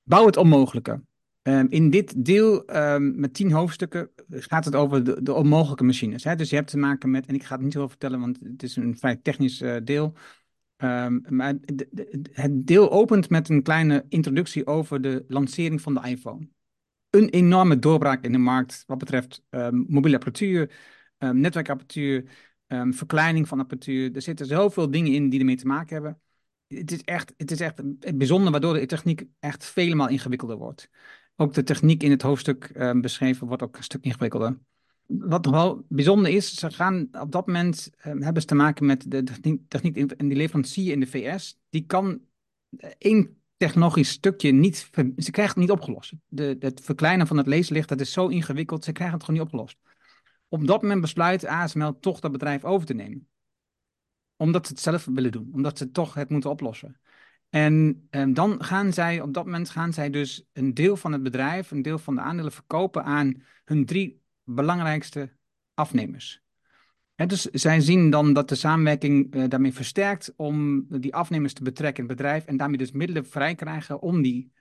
Bouw het onmogelijke. Um, in dit deel um, met tien hoofdstukken gaat het over de, de onmogelijke machines. Hè? Dus je hebt te maken met, en ik ga het niet zo vertellen, want het is een vrij technisch uh, deel. Um, maar het deel opent met een kleine introductie over de lancering van de iPhone. Een enorme doorbraak in de markt wat betreft mobiele apparatuur, netwerkapparatuur, verkleining van apparatuur. Er zitten zoveel dingen in die ermee te maken hebben het is echt, het is echt bijzonder, waardoor de techniek echt vele ingewikkelder wordt. Ook de techniek in het hoofdstuk uh, beschreven wordt ook een stuk ingewikkelder. Wat nog wel bijzonder is, ze gaan op dat moment uh, hebben ze te maken met de techniek en die leverancier in de VS. Die kan eh, één technologisch stukje niet, ze krijgen het niet opgelost. De, het verkleinen van het laserlicht, dat is zo ingewikkeld, ze krijgen het gewoon niet opgelost. Op dat moment besluit ASML toch dat bedrijf over te nemen. Omdat ze het zelf willen doen, omdat ze toch het moeten oplossen. En, en dan gaan zij, op dat moment gaan zij dus een deel van het bedrijf, een deel van de aandelen verkopen aan hun drie belangrijkste afnemers. dus zij zien dan dat de samenwerking uh, daarmee versterkt om die afnemers te betrekken in het bedrijf en daarmee dus middelen vrij krijgen om die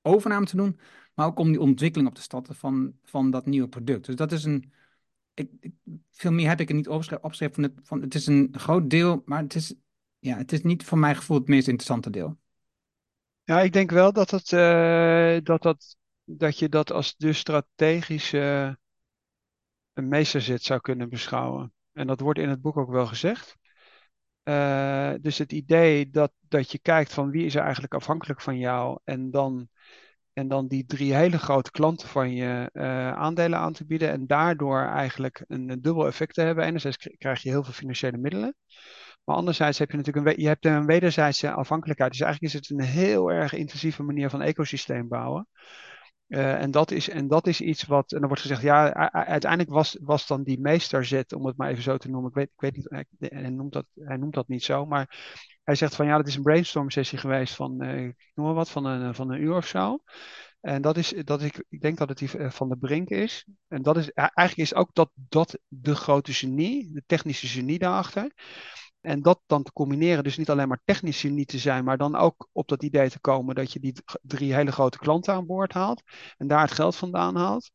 overname te doen, maar ook om die ontwikkeling op te starten van, van dat nieuwe product. Dus dat is een, ik, veel meer heb ik er niet opgeschreven van het, van, het is een groot deel, maar het is ja, het is niet voor mijn gevoel het meest interessante deel. Ja, ik denk wel dat, het, uh, dat, dat, dat je dat als de strategische uh, meesterzit zou kunnen beschouwen. En dat wordt in het boek ook wel gezegd. Uh, dus het idee dat, dat je kijkt van wie is er eigenlijk afhankelijk van jou en dan, en dan die drie hele grote klanten van je aandelen aan te bieden en daardoor eigenlijk een, een dubbel effect te hebben. Enerzijds krijg je heel veel financiële middelen. Maar anderzijds heb je natuurlijk een, je hebt een wederzijdse afhankelijkheid. Dus eigenlijk is het een heel erg intensieve manier van ecosysteem bouwen. Uh, en, dat is, en dat is iets wat, en dan wordt gezegd, ja, uiteindelijk was, was dan die meesterzet, om het maar even zo te noemen, ik weet, ik weet niet, hij, noemt dat, hij noemt dat niet zo, maar hij zegt van ja, dat is een brainstorm sessie geweest van, uh, ik noem maar wat, van een, van een uur of zo. En dat is, dat ik, ik denk dat het die van de Brink is. En dat is, eigenlijk is ook dat, dat de grote genie, de technische genie daarachter. En dat dan te combineren, dus niet alleen maar technisch niet te zijn, maar dan ook op dat idee te komen dat je die drie hele grote klanten aan boord haalt en daar het geld vandaan haalt.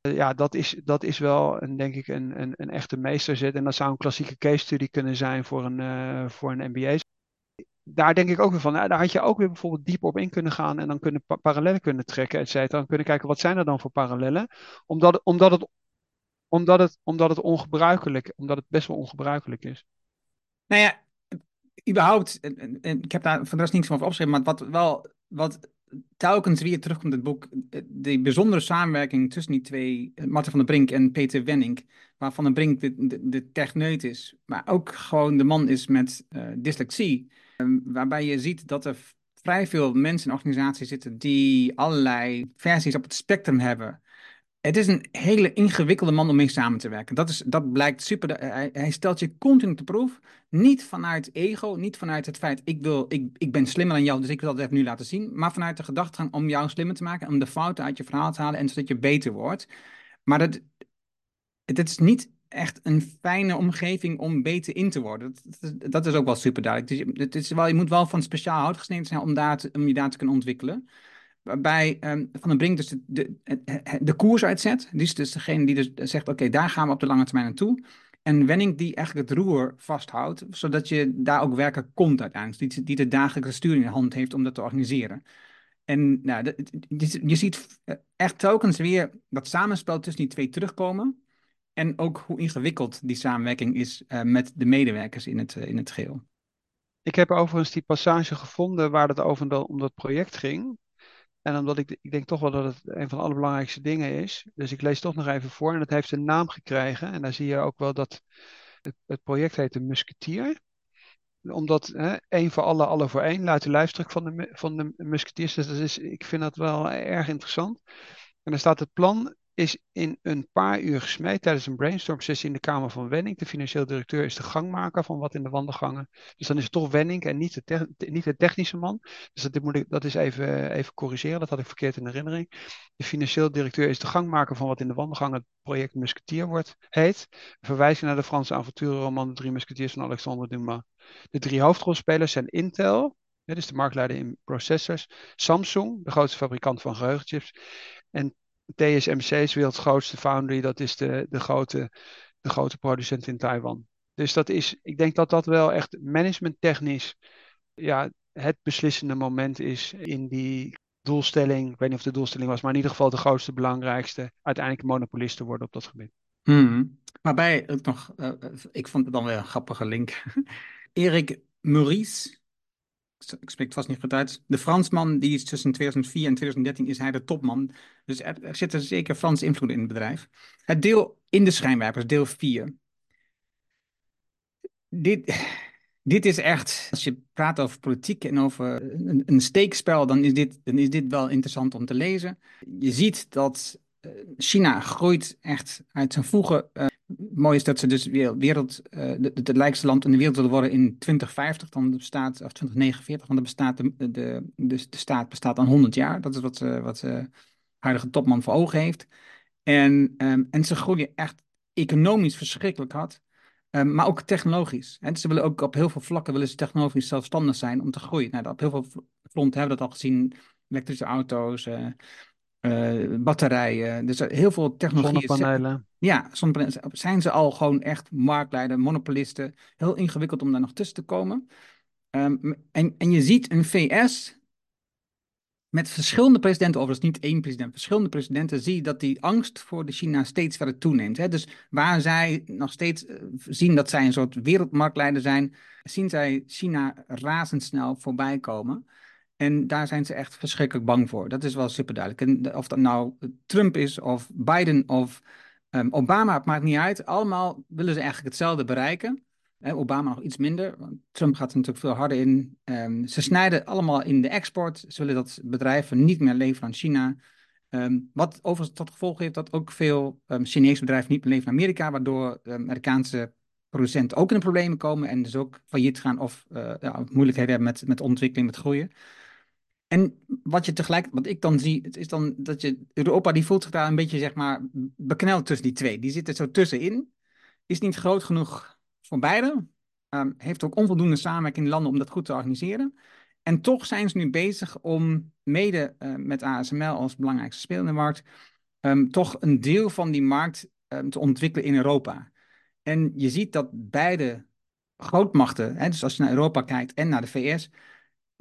Eh, ja, dat is, dat is wel een, denk ik een, een, een echte meesterzet. En dat zou een klassieke case study kunnen zijn voor een, uh, voor een MBA. Daar denk ik ook weer van, nou, daar had je ook weer bijvoorbeeld dieper op in kunnen gaan en dan kunnen pa parallellen kunnen trekken, et cetera. Dan kunnen kijken wat zijn er dan voor parallellen. Omdat, omdat, het, omdat, het, omdat het ongebruikelijk, omdat het best wel ongebruikelijk is. Nou ja, überhaupt, en, en, ik heb daar van de rest niets van opgeschreven, maar wat wel, wat telkens weer terugkomt in het boek, de bijzondere samenwerking tussen die twee, Marten van der Brink en Peter Wenning, waar Van der Brink de, de, de techneut is, maar ook gewoon de man is met uh, dyslexie, um, waarbij je ziet dat er vrij veel mensen in organisaties zitten die allerlei versies op het spectrum hebben het is een hele ingewikkelde man om mee samen te werken. Dat, is, dat blijkt super. Hij, hij stelt je continu te proef. Niet vanuit ego, niet vanuit het feit, ik, wil, ik, ik ben slimmer dan jou, dus ik wil dat even nu laten zien. Maar vanuit de gedachtegang om jou slimmer te maken, om de fouten uit je verhaal te halen en zodat je beter wordt. Maar dat, het is niet echt een fijne omgeving om beter in te worden. Dat, dat, is ook wel super duidelijk. Dus het is wel, je moet wel van speciaal hout gesneden zijn om, daar om je daar te kunnen ontwikkelen waarbij um, Van den Brink dus de, de, de, koers uitzet. Die is dus degene die dus zegt, oké, daar gaan we op de lange termijn naartoe. En Wenning die eigenlijk het roer vasthoudt, zodat je daar ook werken komt uiteindelijk. Die, die de dagelijkse sturing in hand heeft om dat te organiseren. En nou, je ziet echt telkens weer dat samenspel tussen die twee terugkomen. En ook hoe ingewikkeld die samenwerking is uh, met de medewerkers in het, uh, in het geheel. Ik heb overigens die passage gevonden waar het over om dat project ging. En omdat ik, ik denk toch wel dat het een van de allerbelangrijkste dingen is. Dus ik lees toch nog even voor. En het heeft een naam gekregen. En daar zie je ook wel dat het, het project heet de Musketier. Omdat hè, één voor alle, alle voor één, luidt de lijfstuk van de, van de Musketiers. Dus dat is, ik vind dat wel erg interessant. En dan staat het plan is in een paar uur gesmeed tijdens een brainstorm sessie in de Kamer van Wenning. De financieel directeur is de gangmaker van wat in de wandelgangen. Dus dan is het toch Wenning en niet de, technische man. Dus dat, moet dat is even, even corrigeren, dat had ik verkeerd in herinnering. De financieel directeur is de gangmaker van wat in de wandelgangen het project Musketeer wordt, heet. Verwijzing naar de Franse avonturenroman De Drie Musketeers van Alexandre Dumas. De drie hoofdrolspelers zijn Intel, dus de marktleider in processors, Samsung, de grootste fabrikant van geheugenchips, en TSMC is werelds grootste foundry, dat is de, de, grote, de grote producent in Taiwan. Dus dat is, ik denk dat dat wel echt managementtechnisch ja, het beslissende moment is in die doelstelling. Ik weet niet of de doelstelling was, maar in ieder geval de grootste, belangrijkste, uiteindelijk monopolisten worden op dat gebied. Hmm. Waarbij ook nog, uh, ik vond het dan weer een grappige link. Erik Maurice, ik spreek het vast niet goed uit. De Fransman, die is tussen 2004 en 2013 is hij de topman. Dus er, er zit er zeker Franse invloed in het bedrijf. Het deel in de schijnwerpers, deel 4. Dit, dit is echt, als je praat over politiek en over een, een steekspel, dan is, dit, dan is dit wel interessant om te lezen. Je ziet dat China groeit echt uit zijn voegen. Uh, mooi is dat ze dus wereld, uh, het rijkste land in de wereld willen worden in 2050, dan bestaat, of 2049, want bestaat de, de, de, staat bestaat dan 100 jaar. Dat is wat, uh, wat de huidige topman voor ogen heeft. En, um, en ze groeien echt economisch verschrikkelijk hard. Um, maar ook technologisch. En ze willen ook op heel veel vlakken willen ze technologisch zelfstandig zijn om te groeien. Nou, op heel veel fronten hebben we dat al gezien. Elektrische auto's, uh, batterijen. Dus heel veel technologieën. Zonnepanelen. Ja, zonnepanelen. Zijn ze al gewoon echt marktleider, monopolisten. Heel ingewikkeld om daar nog tussen te komen. Um, en, en je ziet een VS met verschillende presidenten, overigens niet één president, verschillende presidenten, zie je dat die angst voor de China steeds verder toeneemt. Hè? Dus waar zij nog steeds uh, zien dat zij een soort wereldmarktleider zijn, zien zij China razendsnel voorbij komen. En daar zijn ze echt verschrikkelijk bang voor. Dat is wel super duidelijk. En of dat nou Trump is of Biden of um, Obama, het maakt niet uit. Allemaal willen ze eigenlijk hetzelfde bereiken. Obama nog iets minder. Want Trump gaat er natuurlijk veel harder in. Um, ze snijden allemaal in de export. Ze willen dat bedrijven niet meer leveren aan China. Um, wat overigens tot gevolg heeft dat ook veel Chinese bedrijven niet meer leveren aan Amerika. Waardoor Amerikaanse producenten ook in de problemen komen. En dus ook failliet gaan of uh, ja, moeilijkheden hebben met, met ontwikkeling, met groeien. En wat je tegelijk, wat ik dan zie, is dan dat je, Europa die voelt zich daar een beetje, zeg maar, bekneld tussen die twee. Die zit er zo tussenin. Is niet groot genoeg voor beide. Um, heeft ook onvoldoende samenwerking in landen om dat goed te organiseren. En toch zijn ze nu bezig om, mede uh, met ASML als belangrijkste speler in de markt, um, toch een deel van die markt um, te ontwikkelen in Europa. En je ziet dat beide grootmachten, hè, dus als je naar Europa kijkt en naar de VS,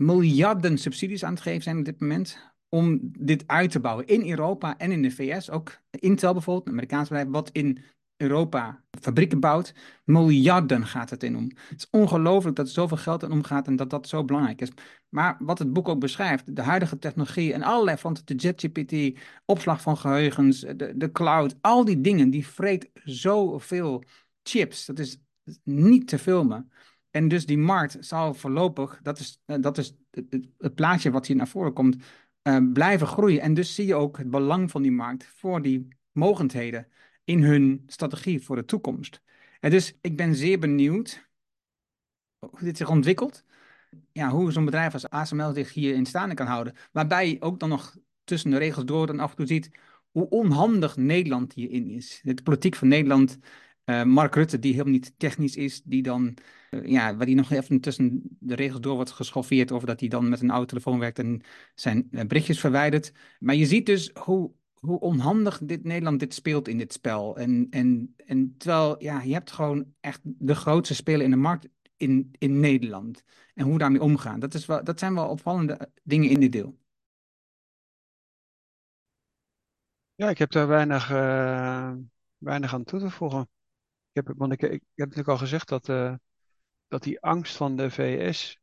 miljarden subsidies aan het geven zijn op dit moment om dit uit te bouwen in Europa en in de VS. Ook Intel bijvoorbeeld, een Amerikaans bedrijf, wat in Europa fabrieken bouwt. Miljarden gaat het in om. Het is ongelooflijk dat er zoveel geld in omgaat en dat dat zo belangrijk is. Maar wat het boek ook beschrijft, de huidige technologie en allerlei van de JetGPT, opslag van geheugens, de, de cloud, al die dingen, die vreet zoveel chips. Dat is niet te filmen. En dus die markt zal voorlopig, dat is, eh, dat is het, het plaatje wat hier naar voren komt, uh, blijven groeien. En dus zie je ook het belang van die markt voor die mogendheden in hun strategie voor de toekomst. En dus ik ben zeer benieuwd hoe dit zich ontwikkelt. Ja, hoe zo'n bedrijf als ASML zich hier in staande kan houden. Waarbij je ook dan nog tussen de regels door dan af en toe ziet hoe onhandig Nederland hierin is. De politiek van Nederland, uh, Mark Rutte, die helemaal niet technisch is, die dan uh, ja, waar hij nog even tussen de regels door wordt geschoffeerd over dat hij dan met een oude telefoon werkt en zijn uh, berichtjes verwijdert. Maar je ziet dus hoe hoe onhandig dit Nederland dit speelt in dit spel. En, en, en terwijl, ja, je hebt gewoon echt de grootste speler in de markt in, in Nederland. En hoe daarmee omgaan. Dat, is wel, dat zijn wel opvallende dingen in dit deel. Ja, ik heb daar weinig, eh, weinig aan toe te voegen. Ik heb, want ik, ik heb natuurlijk al gezegd dat, eh, dat die angst van de VS,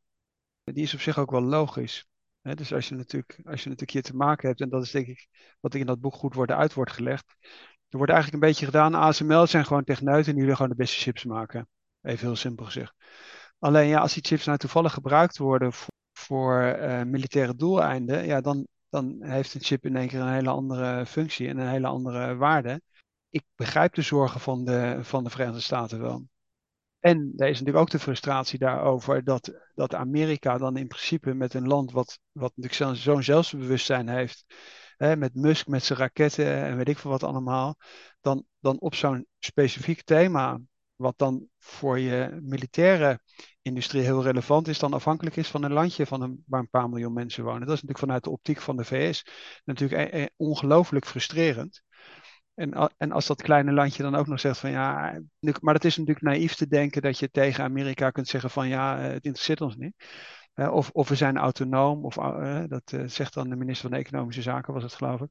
die is op zich ook wel logisch. Dus als je natuurlijk, als je natuurlijk hier te maken hebt, en dat is denk ik wat in dat boek goed wordt uit wordt gelegd. Er wordt eigenlijk een beetje gedaan, ASML zijn gewoon techneuten en die willen gewoon de beste chips maken. Even heel simpel gezegd. Alleen ja, als die chips nou toevallig gebruikt worden voor, voor eh, militaire doeleinden, ja, dan, dan heeft een chip in één keer een hele andere functie en een hele andere waarde. Ik begrijp de zorgen van de, van de Verenigde Staten wel. En er is natuurlijk ook de frustratie daarover dat, dat Amerika dan in principe met een land wat, wat natuurlijk zo'n zelfbewustzijn heeft, hè, met Musk, met zijn raketten en weet ik veel wat allemaal, dan, dan op zo'n specifiek thema, wat dan voor je militaire industrie heel relevant is, dan afhankelijk is van een landje van een, waar een paar miljoen mensen wonen. Dat is natuurlijk vanuit de optiek van de VS natuurlijk e- e- ongelooflijk frustrerend. En, en als dat kleine landje dan ook nog zegt van ja, maar het is natuurlijk naïef te denken dat je tegen Amerika kunt zeggen van ja, eh, het interesseert ons niet. of, of we zijn autonoom, of uh, dat zegt dan de minister van Economische Zaken, was het geloof ik.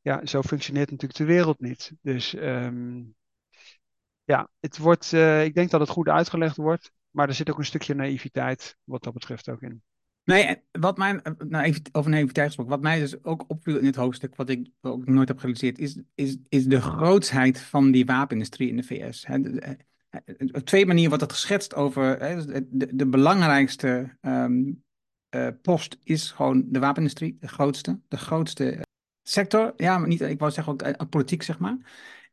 Ja, zo functioneert natuurlijk de wereld niet. Dus um, ja, het wordt, ik denk dat het goed uitgelegd wordt, maar er zit ook een stukje naïviteit wat dat betreft ook in. Nee, wat mij, nou even over naïviteit gesproken, wat mij dus ook opviel in het hoofdstuk, wat ik ook nooit heb gerealiseerd, is, is, is de grootsheid van die wapenindustrie in de VS. op twee manieren wordt het geschetst over de, de belangrijkste ehm, eh, post is gewoon de wapenindustrie, de grootste, de grootste sector. Ja, maar niet, ik wou zeggen ook politiek, zeg maar.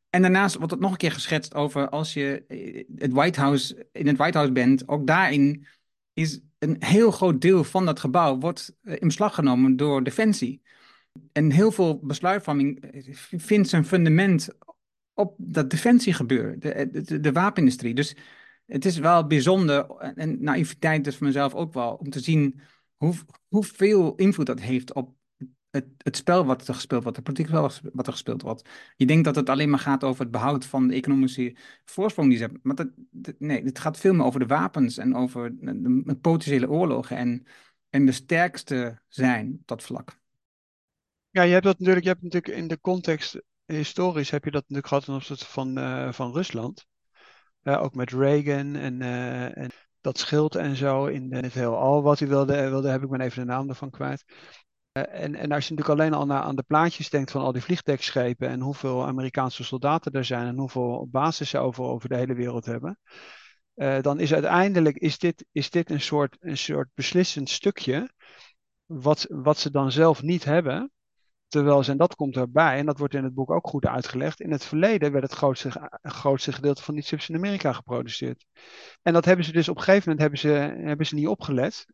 En daarnaast wordt het nog een keer geschetst over als je eh, het White House, in het White House bent, ook daarin is een heel groot deel van dat gebouw wordt eh, in beslag genomen door Defensie. En heel veel besluitvorming eh, vindt zijn fundament op dat defensiegebeuren, de, eh, de, de wapenindustrie. Dus het is wel bijzonder, en naïviteit is voor mezelf ook wel, om te zien hoe, hoeveel invloed dat heeft op het, het spel wat er gespeeld wordt, de politiek spel wat er gespeeld wordt. Je denkt dat het alleen maar gaat over het behoud van de economische voorsprong die ze hebben. Maar dat, nee, het gaat veel meer over de wapens en over de, potentiële oorlogen en, en de sterkste zijn op dat vlak. Ja, je hebt dat natuurlijk, je hebt natuurlijk in de context, historisch heb je dat natuurlijk gehad ten opzichte van, uh, van Rusland. Ook met Reagan en, uh, en dat schild en zo in het heelal wat u wilde, wilde, heb ik me even de naam ervan kwijt. Eh, en, en als je natuurlijk alleen al naar, aan de plaatjes denkt van al die vliegdekschepen en hoeveel Amerikaanse soldaten er zijn en hoeveel bases ze over, over de hele wereld hebben, uh, dan is uiteindelijk is dit, is dit een, soort, een soort beslissend stukje wat, wat ze dan zelf niet hebben. Terwijl ze, en dat komt erbij, en dat wordt in het boek ook goed uitgelegd, in het verleden werd het grootste, grootste gedeelte van die chips in Amerika geproduceerd. En dat hebben ze dus op een gegeven moment hebben ze, hebben ze niet opgelet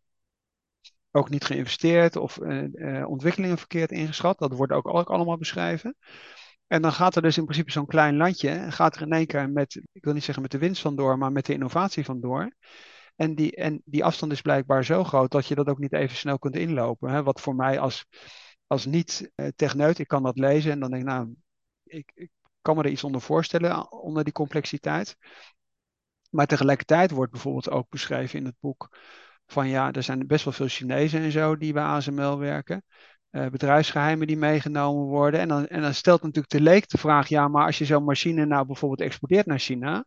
ook niet geïnvesteerd of uh, uh, ontwikkelingen verkeerd ingeschat. Dat wordt ook, allemaal beschreven. En dan gaat er dus in principe zo'n klein landje, gaat er in één keer met, ik wil niet zeggen met de winst vandoor, maar met de innovatie vandoor. En die, en die afstand is blijkbaar zo groot dat je dat ook niet even snel kunt inlopen. Hè? Wat voor mij als, als niet-techneut, ik kan dat lezen en dan denk ik, nou, ik, ik kan me er iets onder voorstellen, onder die complexiteit. Maar tegelijkertijd wordt bijvoorbeeld ook beschreven in het boek van ja, er zijn best wel veel Chinezen en zo die bij ASML werken. Uh, bedrijfsgeheimen die meegenomen worden. En dan, en dan stelt natuurlijk de leek de vraag: ja, maar als je zo'n machine nou bijvoorbeeld exporteert naar China,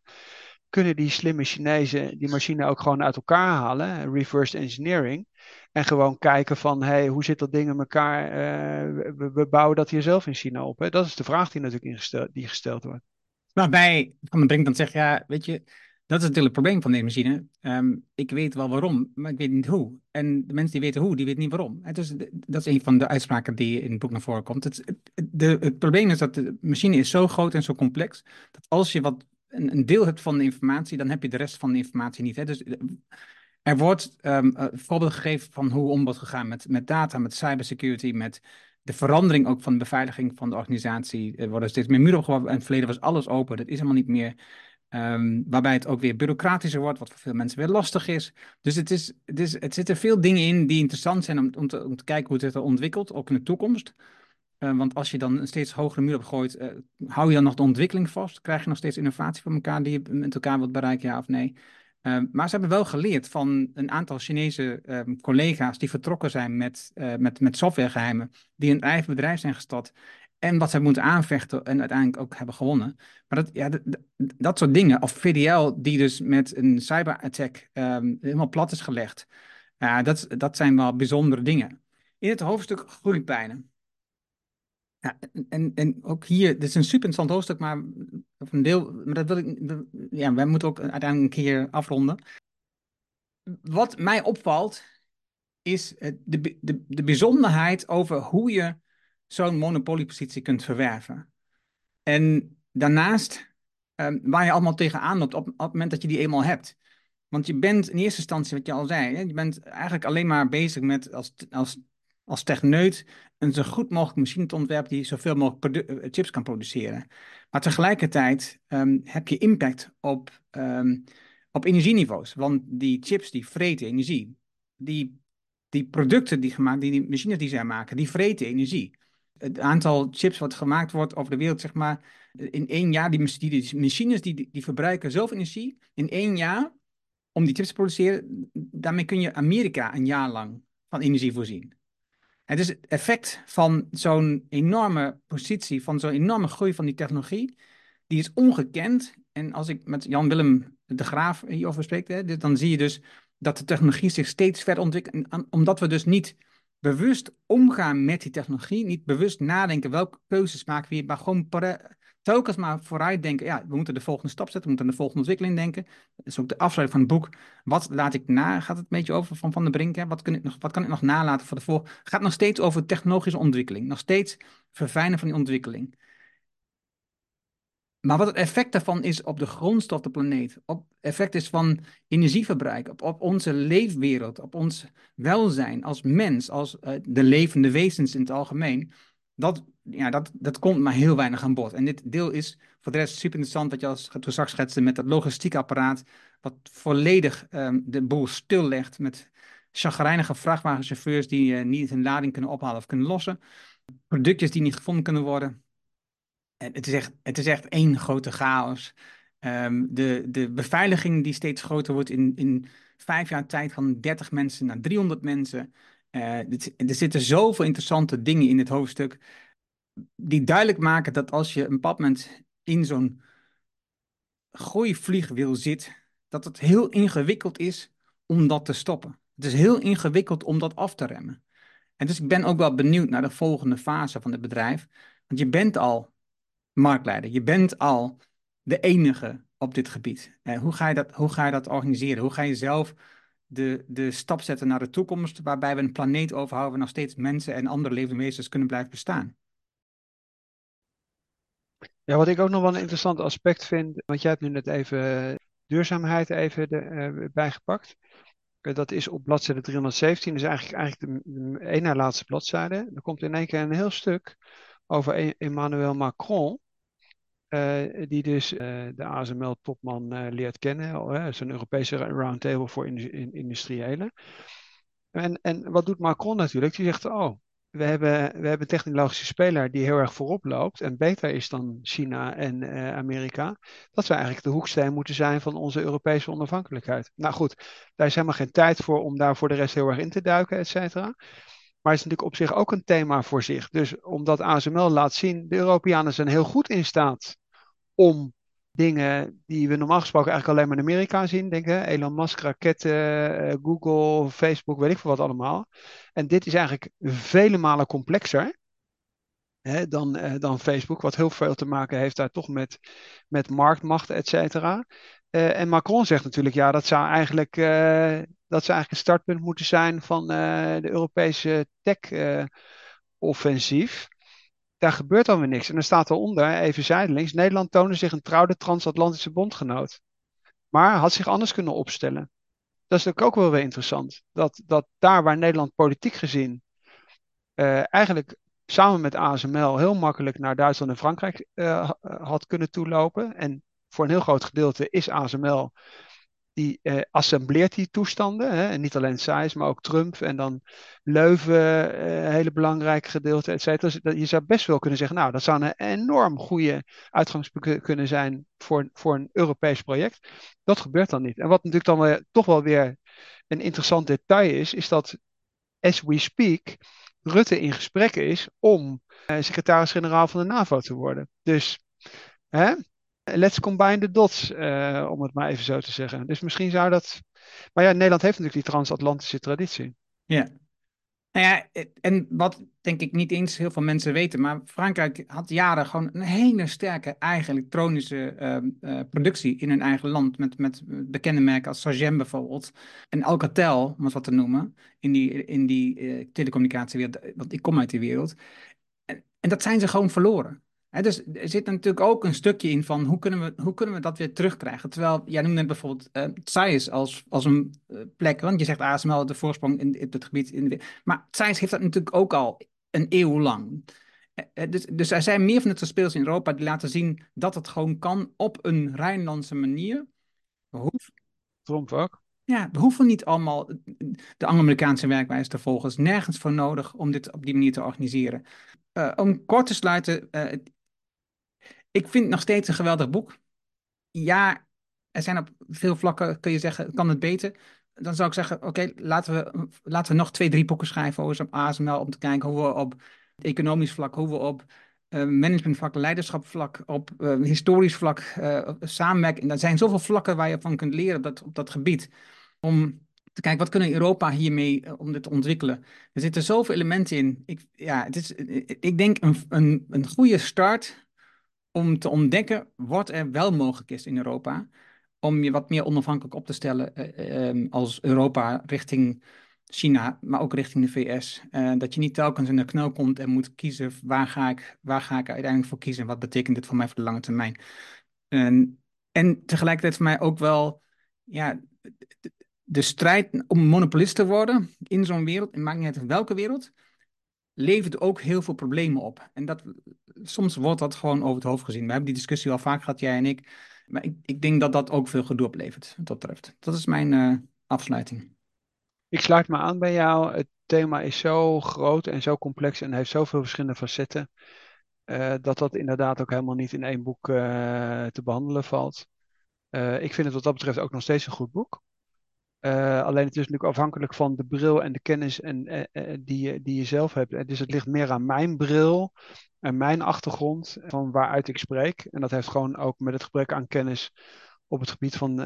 kunnen die slimme Chinezen die machine ook gewoon uit elkaar halen, reverse engineering, en gewoon kijken van, hey, hoe zit dat ding in elkaar? Uh, we, we, bouwen dat hier zelf in China op. Dat is de vraag die natuurlijk ingesteld, die gesteld wordt. Waarbij Van den Brink dan zegt, ja, weet je, dat is natuurlijk het probleem van deze machine. Ehm, ik weet wel waarom, maar ik weet niet hoe. En de mensen die weten hoe, die weten niet waarom. Dus dat is een van de uitspraken die in het boek naar voren komt. Het, de, het probleem is dat de machine is zo groot en zo complex, dat als je wat, een, deel hebt van de informatie, dan heb je de rest van de informatie niet. Hè? Dus eh, er wordt um, voorbeeld gegeven van hoe om wordt gegaan met, met data, met cybersecurity, met de verandering ook van de beveiliging van de organisatie. Er worden steeds meer muren opgebouwd. In het verleden was alles open. Dat is helemaal niet meer. Um, waarbij het ook weer bureaucratischer wordt, wat voor veel mensen weer lastig is. Dus het, is, het, is, het zitten veel dingen in die interessant zijn om, om, te, kijken hoe het zich ontwikkelt, ook in de toekomst. Uh, want als je dan een steeds hogere muur opgooit, uh, hou je dan nog de ontwikkeling vast? Krijg je nog steeds innovatie van elkaar die je met elkaar wilt bereiken, ja of nee? Uh, maar ze hebben wel geleerd van een aantal Chinese collega's die vertrokken zijn met, met, met softwaregeheimen, die een eigen bedrijf zijn gestart en wat ze moeten aanvechten en uiteindelijk ook hebben gewonnen. Maar dat, ja, dat, dat soort dingen, of VDL die dus met een cyberattack um, helemaal plat is gelegd, ja, dat, dat zijn wel bijzondere dingen. In het hoofdstuk groeipijnen. En, en ook hier, dit is een super interessant hoofdstuk, maar, een deel, maar dat wil ik, ja, wij moeten ook uiteindelijk een keer afronden. Wat mij opvalt, is de, de, de bijzonderheid over hoe je zo'n monopoliepositie kunt verwerven. En daarnaast, um, waar je allemaal tegenaan loopt op, op het moment dat je die eenmaal hebt. Want je bent in eerste instantie, wat je al zei, je bent eigenlijk alleen maar bezig met als, als, als techneut een zo goed mogelijk machine te ontwerpen die zoveel mogelijk eh, chips kan produceren. Maar tegelijkertijd um, heb je impact op, um, op energieniveaus. Want die chips die vreten energie. Die, die producten die gemaakt, die machines die zij maken, die vreten energie het aantal chips wat gemaakt wordt over de wereld, zeg maar, in één jaar, die, machines die, die verbruiken zoveel energie in één jaar om die chips te produceren. Daarmee kun je Amerika een jaar lang van energie voorzien. Het is het effect van zo'n enorme positie, van zo'n enorme groei van die technologie, die is ongekend. En als ik met Jan-Willem de Graaf hierover spreek, hè, dan zie je dus dat de technologie zich steeds verder ontwikkelt, omdat we dus niet bewust omgaan met die technologie. Niet bewust nadenken welke keuzes maken we, maar gewoon telkens maar vooruit denken. Ja, we moeten de volgende stap zetten, we moeten aan de volgende ontwikkeling denken. Dat is ook de afsluiting van het boek. Wat laat ik na? Gaat het een beetje over van Van de Brink? Hè? Wat, kan ik nog, wat kan ik nog nalaten voor de volgende? Gaat nog steeds over technologische ontwikkeling. Nog steeds verfijnen van die ontwikkeling. Maar wat het effect daarvan is op de grondstof, de planeet, op effect is van energieverbruik, op, op onze leefwereld, op ons welzijn als mens, als uh, de levende wezens in het algemeen, dat, ja, dat, dat komt maar heel weinig aan bod. En dit deel is voor de rest super interessant, wat je als toen schetste met dat logistiekapparaat, wat volledig um, de boel stillegt met chagrijnige vrachtwagenchauffeurs die uh, niet hun lading kunnen ophalen of kunnen lossen, productjes die niet gevonden kunnen worden het is echt, het is echt één grote chaos. Um, de, de beveiliging die steeds groter wordt in, in vijf jaar tijd van 30 mensen naar 300 mensen. Uh, er zitten zoveel interessante dingen in dit hoofdstuk die duidelijk maken dat als je een moment in zo'n gooivliegwiel zit, dat het heel ingewikkeld is om dat te stoppen. Het is heel ingewikkeld om dat af te remmen. En dus ik ben ook wel benieuwd naar de volgende fase van het bedrijf. Want je bent al marktleider. Je bent al de enige op dit gebied. Uh, hoe, ga je dat, hoe ga je dat organiseren? Hoe ga je zelf de, de stap zetten naar de toekomst, waarbij we een planeet overhouden waar nog steeds mensen en andere levende wezens kunnen blijven bestaan? Ja, wat ik ook nog wel een interessant aspect vind, want jij hebt nu net even duurzaamheid even de, uh, bijgepakt. Dat is op bladzijde 317, dus eigenlijk, eigenlijk de, één na laatste bladzijde. Er komt in één keer een heel stuk over e-, Emmanuel Macron. Uh, die dus uh, de ASML-topman uh, leert kennen. Zo'n Europese roundtable voor in, industriëlen. En, en wat doet Macron natuurlijk? Die zegt, oh, we hebben, we hebben een technologische speler die heel erg voorop loopt en beter is dan China en Amerika. Dat zou eigenlijk de hoeksteen moeten zijn van onze Europese onafhankelijkheid. Nou goed, daar is helemaal geen tijd voor om daar voor de rest heel erg in te duiken, et cetera. Maar het is natuurlijk op zich ook een thema voor zich. Dus omdat ASML laat zien, de Europeanen zijn heel goed in staat om dingen die we normaal gesproken eigenlijk alleen maar in Amerika zien. Denk hè, Elon Musk, raketten, eh, Google, Facebook, weet ik veel wat allemaal. En dit is eigenlijk vele malen complexer hè, dan, uh, dan Facebook, wat heel veel te maken heeft daar toch met, met marktmacht, et cetera. Uh, en Macron zegt natuurlijk, ja, dat zou eigenlijk dat zou eigenlijk een startpunt moeten zijn van uh, de Europese tech-offensief. Daar gebeurt dan weer niks. En dan staat eronder, even zijdelings, Nederland toonde zich een trouwde transatlantische bondgenoot. Maar had zich anders kunnen opstellen. Dat is natuurlijk ook wel weer interessant. Dat, dat daar waar Nederland politiek gezien uh, eigenlijk samen met ASML heel makkelijk naar Duitsland en Frankrijk uh, had kunnen toelopen. En voor een heel groot gedeelte is ASML die eh, assembleert die toestanden. Hè? En niet alleen Saïs, maar ook Trump en dan Leuven, eh, een hele belangrijk gedeelte, et cetera. Dus je zou best wel kunnen zeggen, nou, dat zou een enorm goede uitgangspunt kunnen zijn voor, voor een Europees project. Dat gebeurt dan niet. En wat natuurlijk dan toch wel weer een interessant detail is, is dat as we speak, Rutte in gesprek is om eh, secretaris-generaal van de NAVO te worden. Dus hè, let's combine the dots, uh, om het maar even zo te zeggen. Dus misschien zou dat. Maar ja, Nederland heeft natuurlijk die transatlantische traditie. Ja. Nou ja, en wat denk ik niet eens heel veel mensen weten, maar Frankrijk had jaren gewoon een hele sterke eigen elektronische uh, productie in hun eigen land. Met, met bekende merken als Sagem bijvoorbeeld. En Alcatel, om het wat te noemen, in die, in die uh, telecommunicatiewereld. Want ik kom uit die wereld. En dat zijn ze gewoon verloren dus er zit natuurlijk ook een stukje in van hoe kunnen we, hoe kunnen we dat weer terugkrijgen. Terwijl, jij noemde bijvoorbeeld uh, Science als, als een uh, plek, want je zegt ASML de voorsprong in, in het gebied. In de, maar Science heeft dat natuurlijk ook al een eeuw lang. Uh, dus, dus er zijn meer van het speels in Europa die laten zien dat het gewoon kan op een Rijnlandse manier. Hoef... Trump ook. Ja, we hoeven niet allemaal de Anglo-Amerikaanse werkwijze te volgen. Er is nergens voor nodig om dit op die manier te organiseren. Uh, om kort te sluiten, uh, ik vind het nog steeds een geweldig boek. Ja, er zijn op veel vlakken, kun je zeggen, kan het beter. Dan zou ik zeggen, oké, laten, we, laten we nog twee, drie boeken schrijven over ASML om te kijken hoe we op economisch vlak, hoe we op uh, managementvlak, leiderschapvlak, op uh, historisch vlak, uh, samenwerking. Er zijn zoveel vlakken waar je van kunt leren op dat, op dat gebied. Om te kijken, wat kunnen Europa hiermee, om dit te ontwikkelen? Er zitten zoveel elementen in. Ik, ja, het is, ik denk een, een, een goede start om te ontdekken wat er wel mogelijk is in Europa. Om je wat meer onafhankelijk op te stellen uh, um, als Europa richting China, maar ook richting de VS. Uh, dat je niet telkens in de knel komt en moet kiezen waar ga ik, waar ga ik uiteindelijk voor kiezen. Wat betekent dit voor mij voor de lange termijn? En, en tegelijkertijd voor mij ook wel ja, de, de strijd om monopolist te worden in zo'n wereld, in maakt niet uit welke wereld, levert ook heel veel problemen op. En dat, soms wordt dat gewoon over het hoofd gezien. We hebben die discussie al vaak gehad, jij en ik. Maar ik, ik denk dat dat ook veel gedoe oplevert, wat dat betreft. Dat is mijn uh, afsluiting. Ik sluit me aan bij jou. Het thema is zo groot en zo complex en heeft zoveel verschillende facetten. Uh, dat dat inderdaad ook helemaal niet in één boek uh, te behandelen valt. ik vind het wat dat betreft ook nog steeds een goed boek. Uh, alleen het is natuurlijk afhankelijk van de bril en de kennis en, uh, die, je, die je zelf hebt. Dus het ligt meer aan mijn bril en mijn achtergrond van waaruit ik spreek. En dat heeft gewoon ook met het gebrek aan kennis op het gebied van,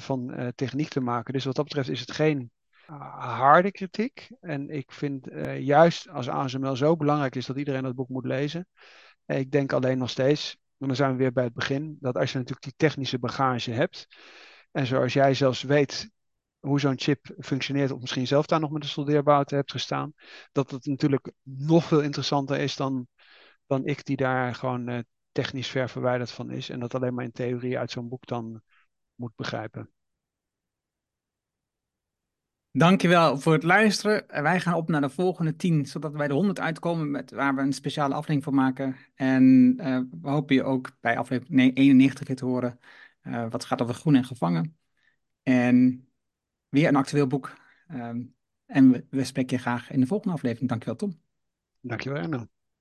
van techniek te maken. Dus wat dat betreft is het geen harde kritiek. En ik vind juist als ASML zo belangrijk is dat iedereen dat boek moet lezen. ik denk alleen nog steeds, en dan zijn we weer bij het begin, dat als je natuurlijk die technische bagage hebt. En zoals jij zelfs weet, hoe zo'n chip functioneert, of misschien zelf daar nog met de soldeerbouten hebt gestaan, dat het natuurlijk nog veel interessanter is dan, dan ik die daar gewoon uh, technisch ver verwijderd van is en dat alleen maar in theorie uit zo'n boek dan moet begrijpen. Dankjewel voor het luisteren. Wij gaan op naar de volgende tien, zodat wij de 100 uitkomen, met, waar we een speciale aflevering voor maken. En uh, we hopen je ook bij aflevering 91 weer te horen, wat gaat over groen en gevangen. En weer een actueel boek. Um, en we, spreken je graag in de volgende aflevering. Dankjewel, Tom. Dankjewel, Erno.